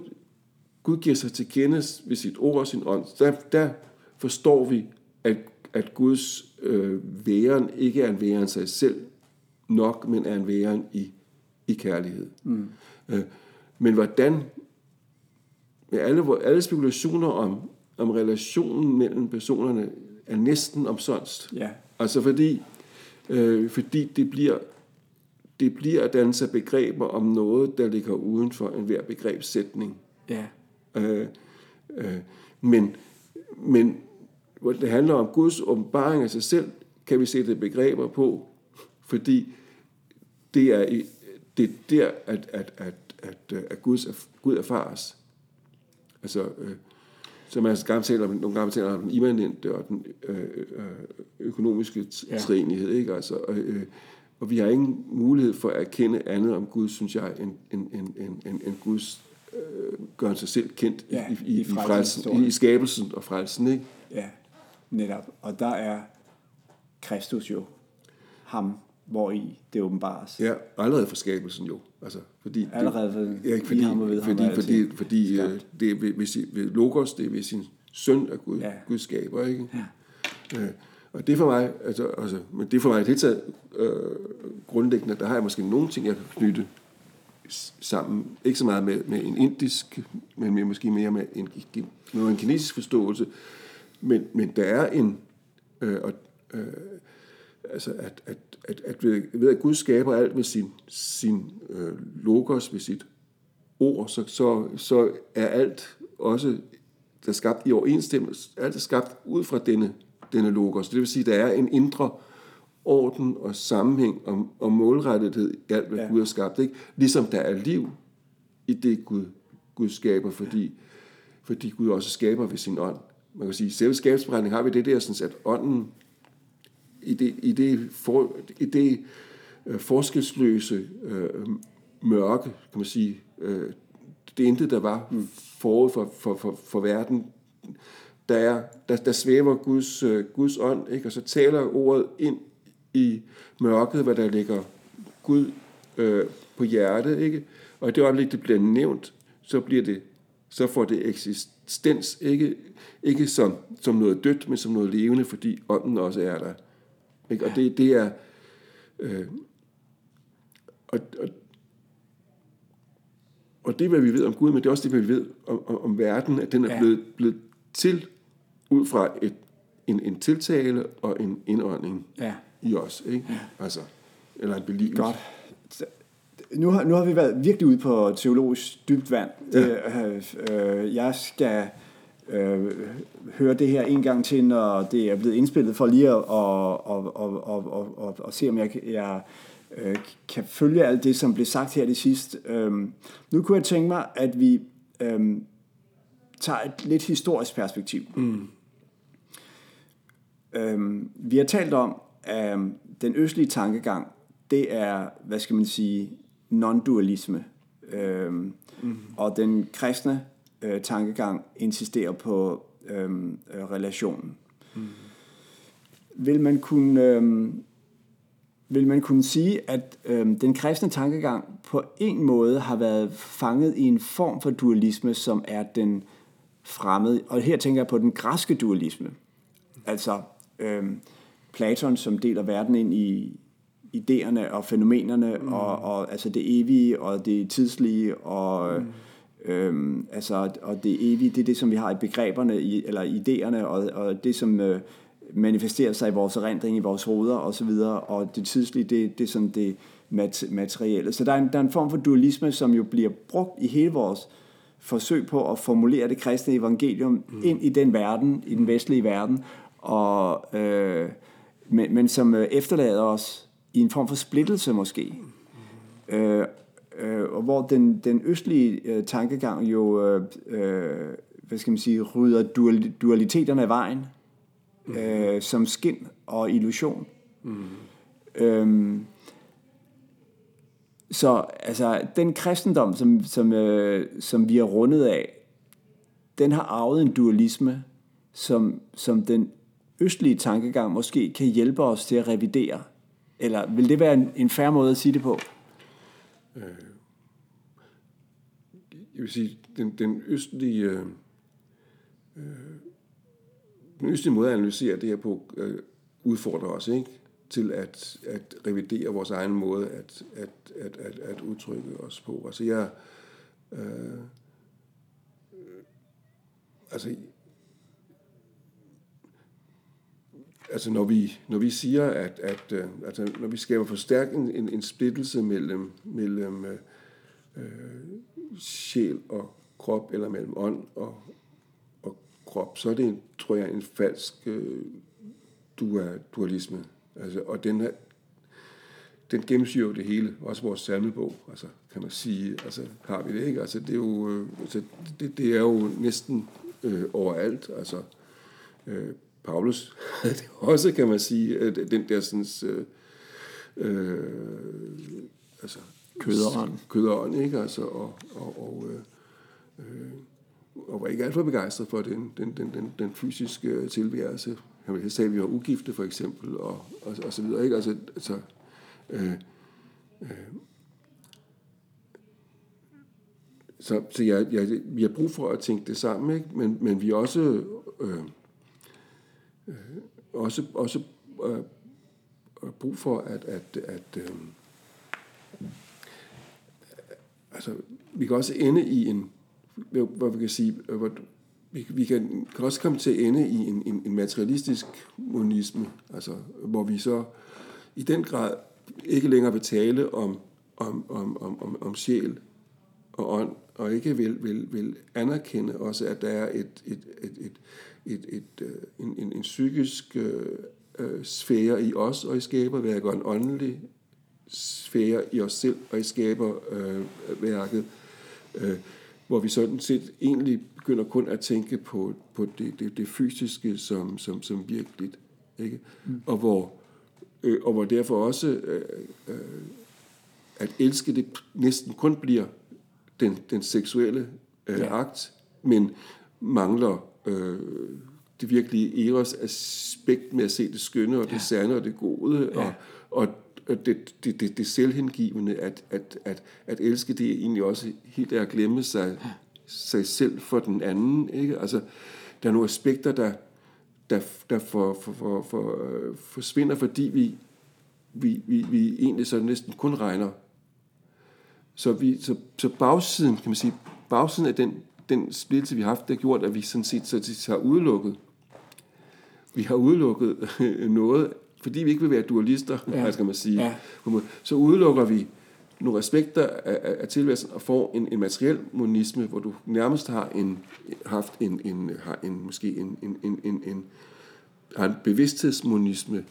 Gud giver sig til kende ved sit ord og sin ånd, der, der forstår vi, at, at Guds øh, væren ikke er en væren sig selv nok, men er en væren i, i kærlighed. Mm. Øh, men hvordan, med alle, alle spekulationer om, om relationen mellem personerne, er næsten omsonst. Ja. Altså fordi, øh, fordi det bliver det bliver at danne sig begreber om noget, der ligger uden for enhver begrebssætning. Ja. Øh, øh, men, men hvor det handler om Guds åbenbaring af sig selv, kan vi sætte begreber på, fordi det er, det er der, at, at, at, at, at Guds, Gud erfares. Altså, øh, som man altså gammelt taler om, nogle gange taler om den immanente og den øh, øh, økonomiske ja. træenighed, ikke? Altså, øh, og vi har ingen mulighed for at erkende andet om Gud, synes jeg, end, end, end, end, end, end Guds øh, gør sig selv kendt ja, i, i, i, frelsen, i, i skabelsen og frelsen. Ikke? Ja, netop. Og der er Kristus jo ham, hvor i det åbenbares. Ja, allerede for skabelsen jo. Altså, fordi allerede ved, ja, fordi, ham ved fordi, ham, fordi, fordi, fordi øh, det er ved, ved, ved Logos, det er ved sin søn, at Gud, ja. Gud skaber. Ikke? Ja. Øh, og det er for mig, altså, altså, men det er for mig et helt taget øh, grundlæggende, der har jeg måske nogle ting, jeg kan knytte sammen, ikke så meget med, med en indisk, men mere, måske mere med en, med en kinesisk forståelse, men, men der er en, øh, øh, altså at, at, at, at ved, ved at Gud skaber alt med sin, sin øh, logos, ved sit ord, så, så, så er alt også der er skabt i overensstemmelse, alt er skabt ud fra denne, denne logos. Det vil sige, at der er en indre øh, orden og sammenhæng og, og målrettethed i alt, hvad ja. Gud har skabt. Ikke? Ligesom der er liv i det, Gud, Gud skaber, fordi, fordi Gud også skaber ved sin ånd. Man kan sige, i selve har vi det der, sådan at ånden i det, i det, for, i det uh, forskelsløse uh, mørke, kan man sige, uh, det intet, der var forud for, for, for, for verden, der, er, der, der svæver Guds, uh, Guds ånd, ikke? og så taler ordet ind i mørket, hvad der ligger Gud øh, på hjertet, ikke? Og i det øjeblik, det bliver nævnt, så bliver det, så får det eksistens, ikke, ikke som, som noget dødt, men som noget levende, fordi ånden også er der. Ikke? Og det, det er, øh, og, og, og det er, hvad vi ved om Gud, men det er også det, hvad vi ved om, om, om verden, at den er blevet, blevet til ud fra et, en, en tiltale og en indånding Ja. I os, ikke? Altså, eller en belivelse. Godt. Nu har, nu har vi været virkelig ude på teologisk dybt vand. Det, øh, øh, jeg skal øh, høre det her en gang til, når det er blevet indspillet, for lige at og, og, og, og, og, og, og se, om jeg, kan- jeg øh, kan følge alt det, som blev sagt her det sidste. Øh, nu kunne jeg tænke mig, at vi øh, tager et lidt historisk perspektiv. Mm. Øhm, vi har talt om, at den østlige tankegang, det er, hvad skal man sige, non-dualisme. Øhm, mm. Og den kristne øh, tankegang insisterer på øhm, øh, relationen. Mm. Vil man kunne... Øhm, vil man kunne sige, at øhm, den kristne tankegang på en måde har været fanget i en form for dualisme, som er den fremmede, og her tænker jeg på den græske dualisme. Altså øhm, Platon, som deler verden ind i idéerne og fænomenerne, mm. og, og altså det evige og det tidslige, og, mm. øhm, altså, og det evige, det er det, som vi har i begreberne, i, eller idéerne, og, og det, som øh, manifesterer sig i vores erindring, i vores hoveder osv., og det tidslige, det, det er sådan det mat- materielle. Så der er, en, der er en form for dualisme, som jo bliver brugt i hele vores forsøg på at formulere det kristne evangelium mm. ind i den verden, i den vestlige verden, og, øh, men, men som øh, efterlader os i en form for splittelse måske. Øh, øh, og hvor den, den østlige øh, tankegang jo, øh, øh, hvad skal man sige, rydder dual, dualiteterne af vejen, mm. øh, som skin og illusion. Mm. Øhm, så altså, den kristendom, som, som, øh, som vi er rundet af, den har arvet en dualisme, som, som den østlige tankegang måske kan hjælpe os til at revidere. Eller vil det være en, en færre måde at sige det på? Øh, jeg vil sige, den, den østlige, øh, øh, den østlige måde at analysere det her på, øh, udfordrer os, ikke? Til at, at revidere vores egen måde at, at, at, at, at udtrykke os på. Altså jeg, øh, altså, altså når vi, når vi siger, at, at øh, altså, når vi skaber forstærket en, en splittelse mellem, mellem øh, øh, sjæl og krop, eller mellem ånd og, og krop, så er det, en, tror jeg, en falsk øh, dualisme. Altså, og den, her, den gennemsyrer jo det hele, også vores salmebog, altså, kan man sige, altså, har vi det, ikke? Altså, det er jo, øh, altså, det, det er jo næsten øh, overalt, altså, øh, Paulus havde [LAUGHS] det også, kan man sige, at den der sådan, øh, øh, altså, Kød og ånd. kød og ånd, ikke? Altså, og, og, og, øh, øh, og var ikke alt for begejstret for den, den, den, den, den fysiske tilværelse. Han ville helst at vi var ugifte, for eksempel, og, og, og så videre, ikke? Altså, altså øh, øh, så, så jeg, jeg, vi har brug for at tænke det sammen, ikke? Men, men vi har også, øh, øh, også, også øh, øh, brug for at, at, at øh, altså, vi kan også ende i en, hvor vi kan sige, øh, hvor, vi, vi kan, kan også komme til at ende i en, en, en materialistisk monisme, altså, hvor vi så i den grad ikke længere vil tale om, om, om, om, om, om sjæl og ånd, og ikke vil, vil, vil anerkende også, at der er et, et, et, et, et, et, øh, en, en, en psykisk øh, øh, sfære i os og i skaberværket, og en åndelig sfære i os selv og i skaberværket, øh, øh, hvor vi sådan set egentlig begynder kun at tænke på, på det, det, det fysiske som, som, som virkeligt. Ikke? Mm. Og, hvor, øh, og hvor derfor også øh, øh, at elske det næsten kun bliver den, den seksuelle øh, ja. akt, men mangler øh, det virkelige eros aspekt med at se det skønne og det ja. sande og det gode, ja. og, og det, det, det, det selvhengivende, at, at, at, at elske det er egentlig også helt at glemme sig, ja. sig selv for den anden. Ikke? Altså, der er nogle aspekter, der, der, der for, for, for, for, øh, forsvinder, fordi vi, vi, vi, vi egentlig så næsten kun regner så, vi, så, så bagsiden, kan man sige, bagsiden af den, den splittelse, vi har haft, det har gjort, at vi sådan set så, så har udelukket, vi har udelukket [LAUGHS] noget, fordi vi ikke vil være dualister, ja. skal man sige. Ja. Så udelukker vi nogle aspekter af, af, af tilværelsen og får en, en materiel monisme, hvor du nærmest har en, haft en, en, har en måske en, en, en, en, en har en bevidsthedsmonisme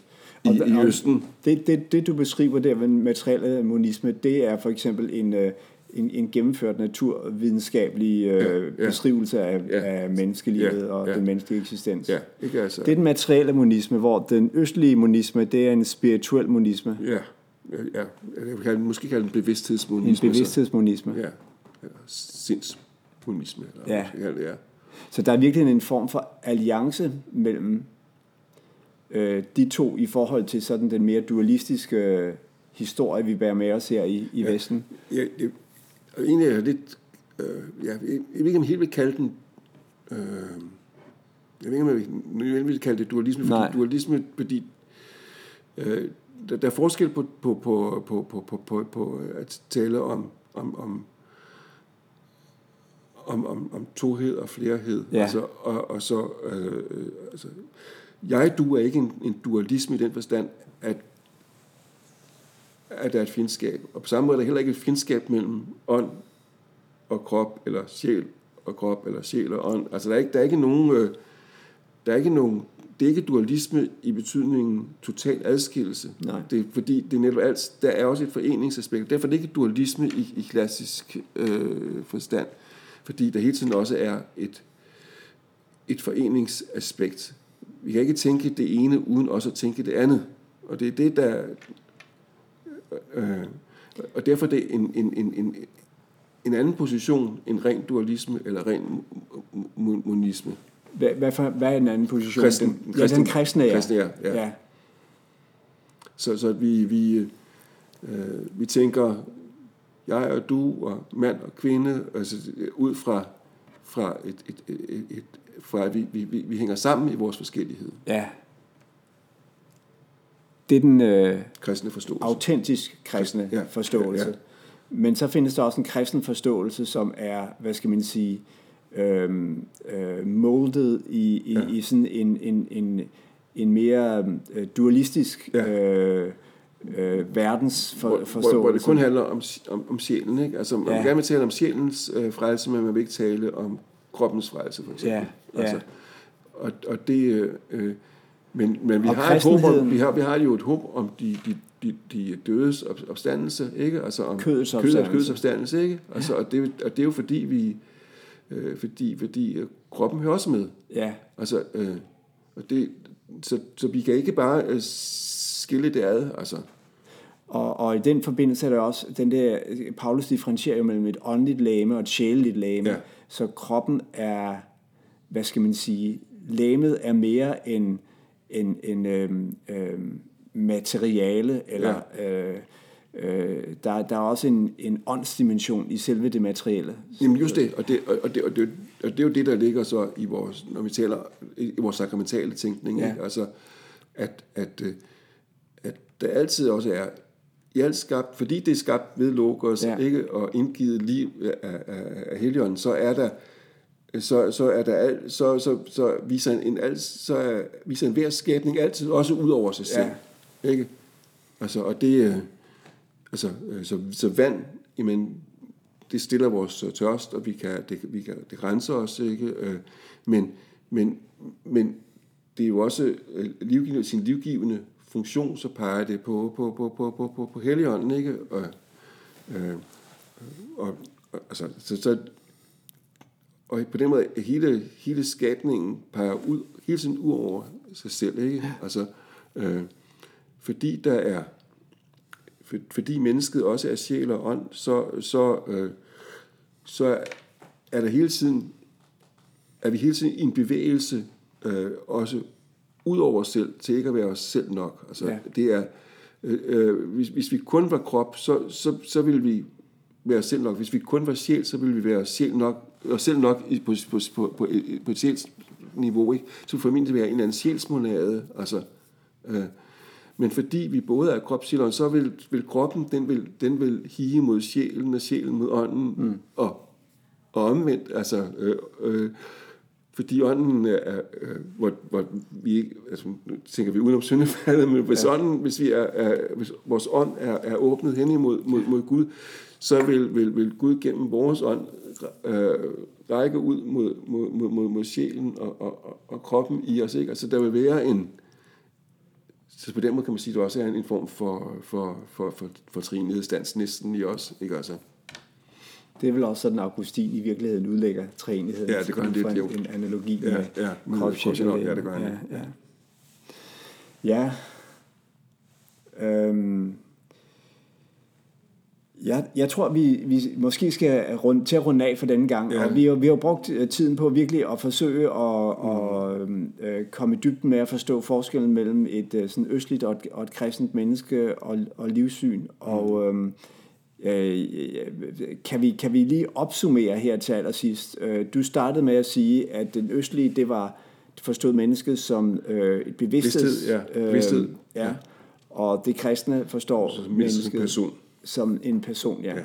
i, og, i Østen. Det, det, det, du beskriver der med materiel monisme, det er for eksempel en, øh, en, en gennemført naturvidenskabelig øh, ja, ja. beskrivelse af, ja. af menneskelivet ja, og ja. den menneskelige eksistens. Ja, ikke altså. Det er den materielle monisme, hvor den østlige monisme, det er en spirituel monisme. Ja, ja. jeg vil måske kalde den bevidsthedsmonisme. En bevidsthedsmonisme. Så. Ja, eller sindsmonisme. Eller ja. Kalde, ja. Så der er virkelig en form for alliance mellem øh, de to i forhold til sådan den mere dualistiske historie, vi bærer med os her i, i ja, Vesten. Ja, det, egentlig er lidt, øh, ja, jeg, jeg ved ikke, om jeg helt vil kalde den, øh, jeg ved ikke, om jeg vil, vil kalde det dualisme, fordi, dualisme, fordi øh, der, der er forskel på, på, på, på, på, på, på, på at tale om, om, om om, om, om tohed og flerhed. Ja. Altså, og, og så, øh, altså, jeg du er ikke en, en dualisme i den forstand, at, at der er et fjendskab. Og på samme måde er der heller ikke et fjendskab mellem ånd og krop, eller sjæl og krop, eller sjæl og ånd. Altså der er ikke, der er ikke nogen, øh, der er ikke nogen, det er ikke dualisme i betydningen total adskillelse. Nej. Det er, fordi det er netop alt, der er også et foreningsaspekt. Derfor er det ikke dualisme i, i klassisk øh, forstand, fordi der hele tiden også er et, et foreningsaspekt vi kan ikke tænke det ene uden også at tænke det andet. Og det er det, der... Øh, og derfor er det en, en, en, en, en anden position end ren dualisme eller ren monisme. Hvad, hvad, for, hvad er en anden position? Kristen, den, ja, den kristne, ja. Kristne, ja, ja. ja. Så, så vi, vi, øh, vi tænker, jeg og du og mand og kvinde, altså ud fra, fra et, et, et, et, for at vi, vi, vi, vi hænger sammen i vores forskellighed. Ja. Det er den øh, kristne forståelse. autentisk kristne ja, forståelse. Ja, ja. Men så findes der også en kristen forståelse, som er, hvad skal man sige, øh, øh, moldet i, i, ja. i sådan en, en, en, en mere øh, dualistisk ja. øh, øh, verdens for, hvor. Hvor, hvor det kun handler om, om, om sjælen. Ikke? Altså, man ja. vil gerne tale om sjælens øh, frelse, men man vil ikke tale om kroppens frelse, for eksempel. Ja, ja. Altså, og, og det... Øh, men, men vi, og har et håb om, vi, har, vi har jo et håb om de, de, de, de dødes opstandelse, ikke? Altså om kødets opstandelse. kødets opstandelse, ikke? Altså, ja. og, det, og det er jo fordi, vi... Øh, fordi, fordi øh, kroppen hører også med. Ja. Altså, øh, og det, så, så vi kan ikke bare øh, skille det ad, altså. Og, og i den forbindelse er der også den der, Paulus differentierer jo mellem et åndeligt læme og et sjæleligt læme. Ja. Så kroppen er, hvad skal man sige, læmet er mere end en, en øhm, øhm, materiale, eller ja. øh, øh, der, der er også en, en åndsdimension i selve det materielle. Jamen just det, og det, og det, og det, og det er jo det, der ligger så i vores, når vi taler i vores sakramentale tænkning, ja. ikke? altså at, at, øh, at der altid også er i alt skabt, fordi det er skabt ved Logos, ja. ikke, og indgivet liv af, af, af Helligånden, så er der så, så er der alt, så, så, så viser en, en alt, så er, viser en hver skabning altid også ud over sig selv. Ja. Ikke? Altså, og det, øh, altså, øh, så, så vand, jamen, det stiller vores tørst, og vi kan, det, vi kan, det renser os, ikke? Øh, men, men, men det er jo også livgivende, sin livgivende funktion, så peger det på, på, på, på, på, på, på Helligånden, ikke? Og, øh, og, og, altså, så, så, og på den måde, hele, hele skabningen peger ud, hele tiden ud over sig selv, ikke? Altså, øh, fordi der er, for, fordi mennesket også er sjæl og ånd, så, så, øh, så er der hele tiden, er vi hele tiden i en bevægelse, øh, også ud over os selv, til ikke at være os selv nok. Altså, ja. det er, øh, øh, hvis, hvis vi kun var krop, så, så, så ville vi være os selv nok. Hvis vi kun var sjæl, så ville vi være os selv nok, os selv nok på, på, på, på, på et sjælsniveau. Ikke? Så ville formentlig være en eller anden sjælsmonade. Altså, øh, Men fordi vi både er krop, sjæl så vil, vil kroppen, den vil, den vil hige mod sjælen, og sjælen mod ånden, mm. og, og omvendt, altså, øh, øh, fordi ånden er, øh, hvor, hvor vi ikke, altså nu tænker vi udenom syndefaldet, men hvis, ja. ånden, hvis, vi er, er, hvis vores ånd er, er åbnet hen imod mod, mod Gud, så vil, vil, vil Gud gennem vores ånd øh, række ud mod, mod, mod, mod, mod sjælen og, og, og kroppen i os. Ikke? Altså der vil være en, så på den måde kan man sige, at det også er en form for, for, for, for, for trinighedsdans næsten i os. Ikke? Altså, det er vel også sådan, Augustin i virkeligheden udlægger træenigheden. Ja, det gør han lidt, en, en analogi ja, med ja, kropsjæl. Ja, det gør han. Ja, ja. ja. Øhm, jeg, jeg tror, vi, vi måske skal runde, til at runde af for denne gang. Ja. Og vi, har, vi har brugt øh, tiden på virkelig at forsøge at, mm. at øh, komme i dybden med at forstå forskellen mellem et øh, sådan østligt og et, og et kristent menneske og, og livssyn. Mm. Og øhm, øh, kan, vi, kan vi lige opsummere her til allersidst? Øh, du startede med at sige, at den østlige, det var forstod mennesket som øh, et bevidsthed. Bevidsthed, ja. Bevidsthed. Øh, ja. Og det kristne forstår mennesket person som en person, ja. ja.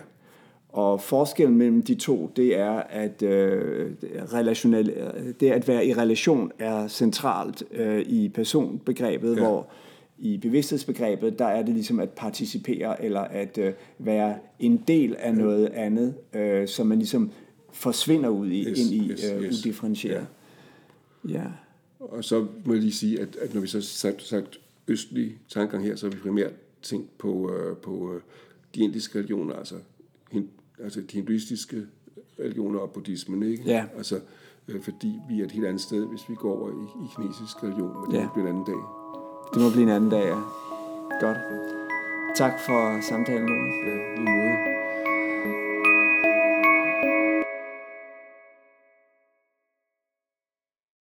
Og forskellen mellem de to, det er, at øh, relationel, det at være i relation er centralt øh, i personbegrebet, ja. hvor i bevidsthedsbegrebet, der er det ligesom at participere, eller at øh, være en del af noget andet, øh, som man ligesom forsvinder ud i, yes, ind i yes, øh, yes. udifferentieret. Ja. ja. Og så må jeg lige sige, at, at når vi så sagt, sagt østlig tankegang her, så har vi primært tænkt på, øh, på øh, de indiske religioner, altså, hin, altså de hinduistiske religioner og buddhismen, ikke? Ja. Altså, øh, fordi vi er et helt andet sted, hvis vi går over i, i kinesisk religion, men det ja. bliver en anden dag. Det må blive en anden dag, ja. Godt. Tak for samtalen, Lone. Ja, i måde.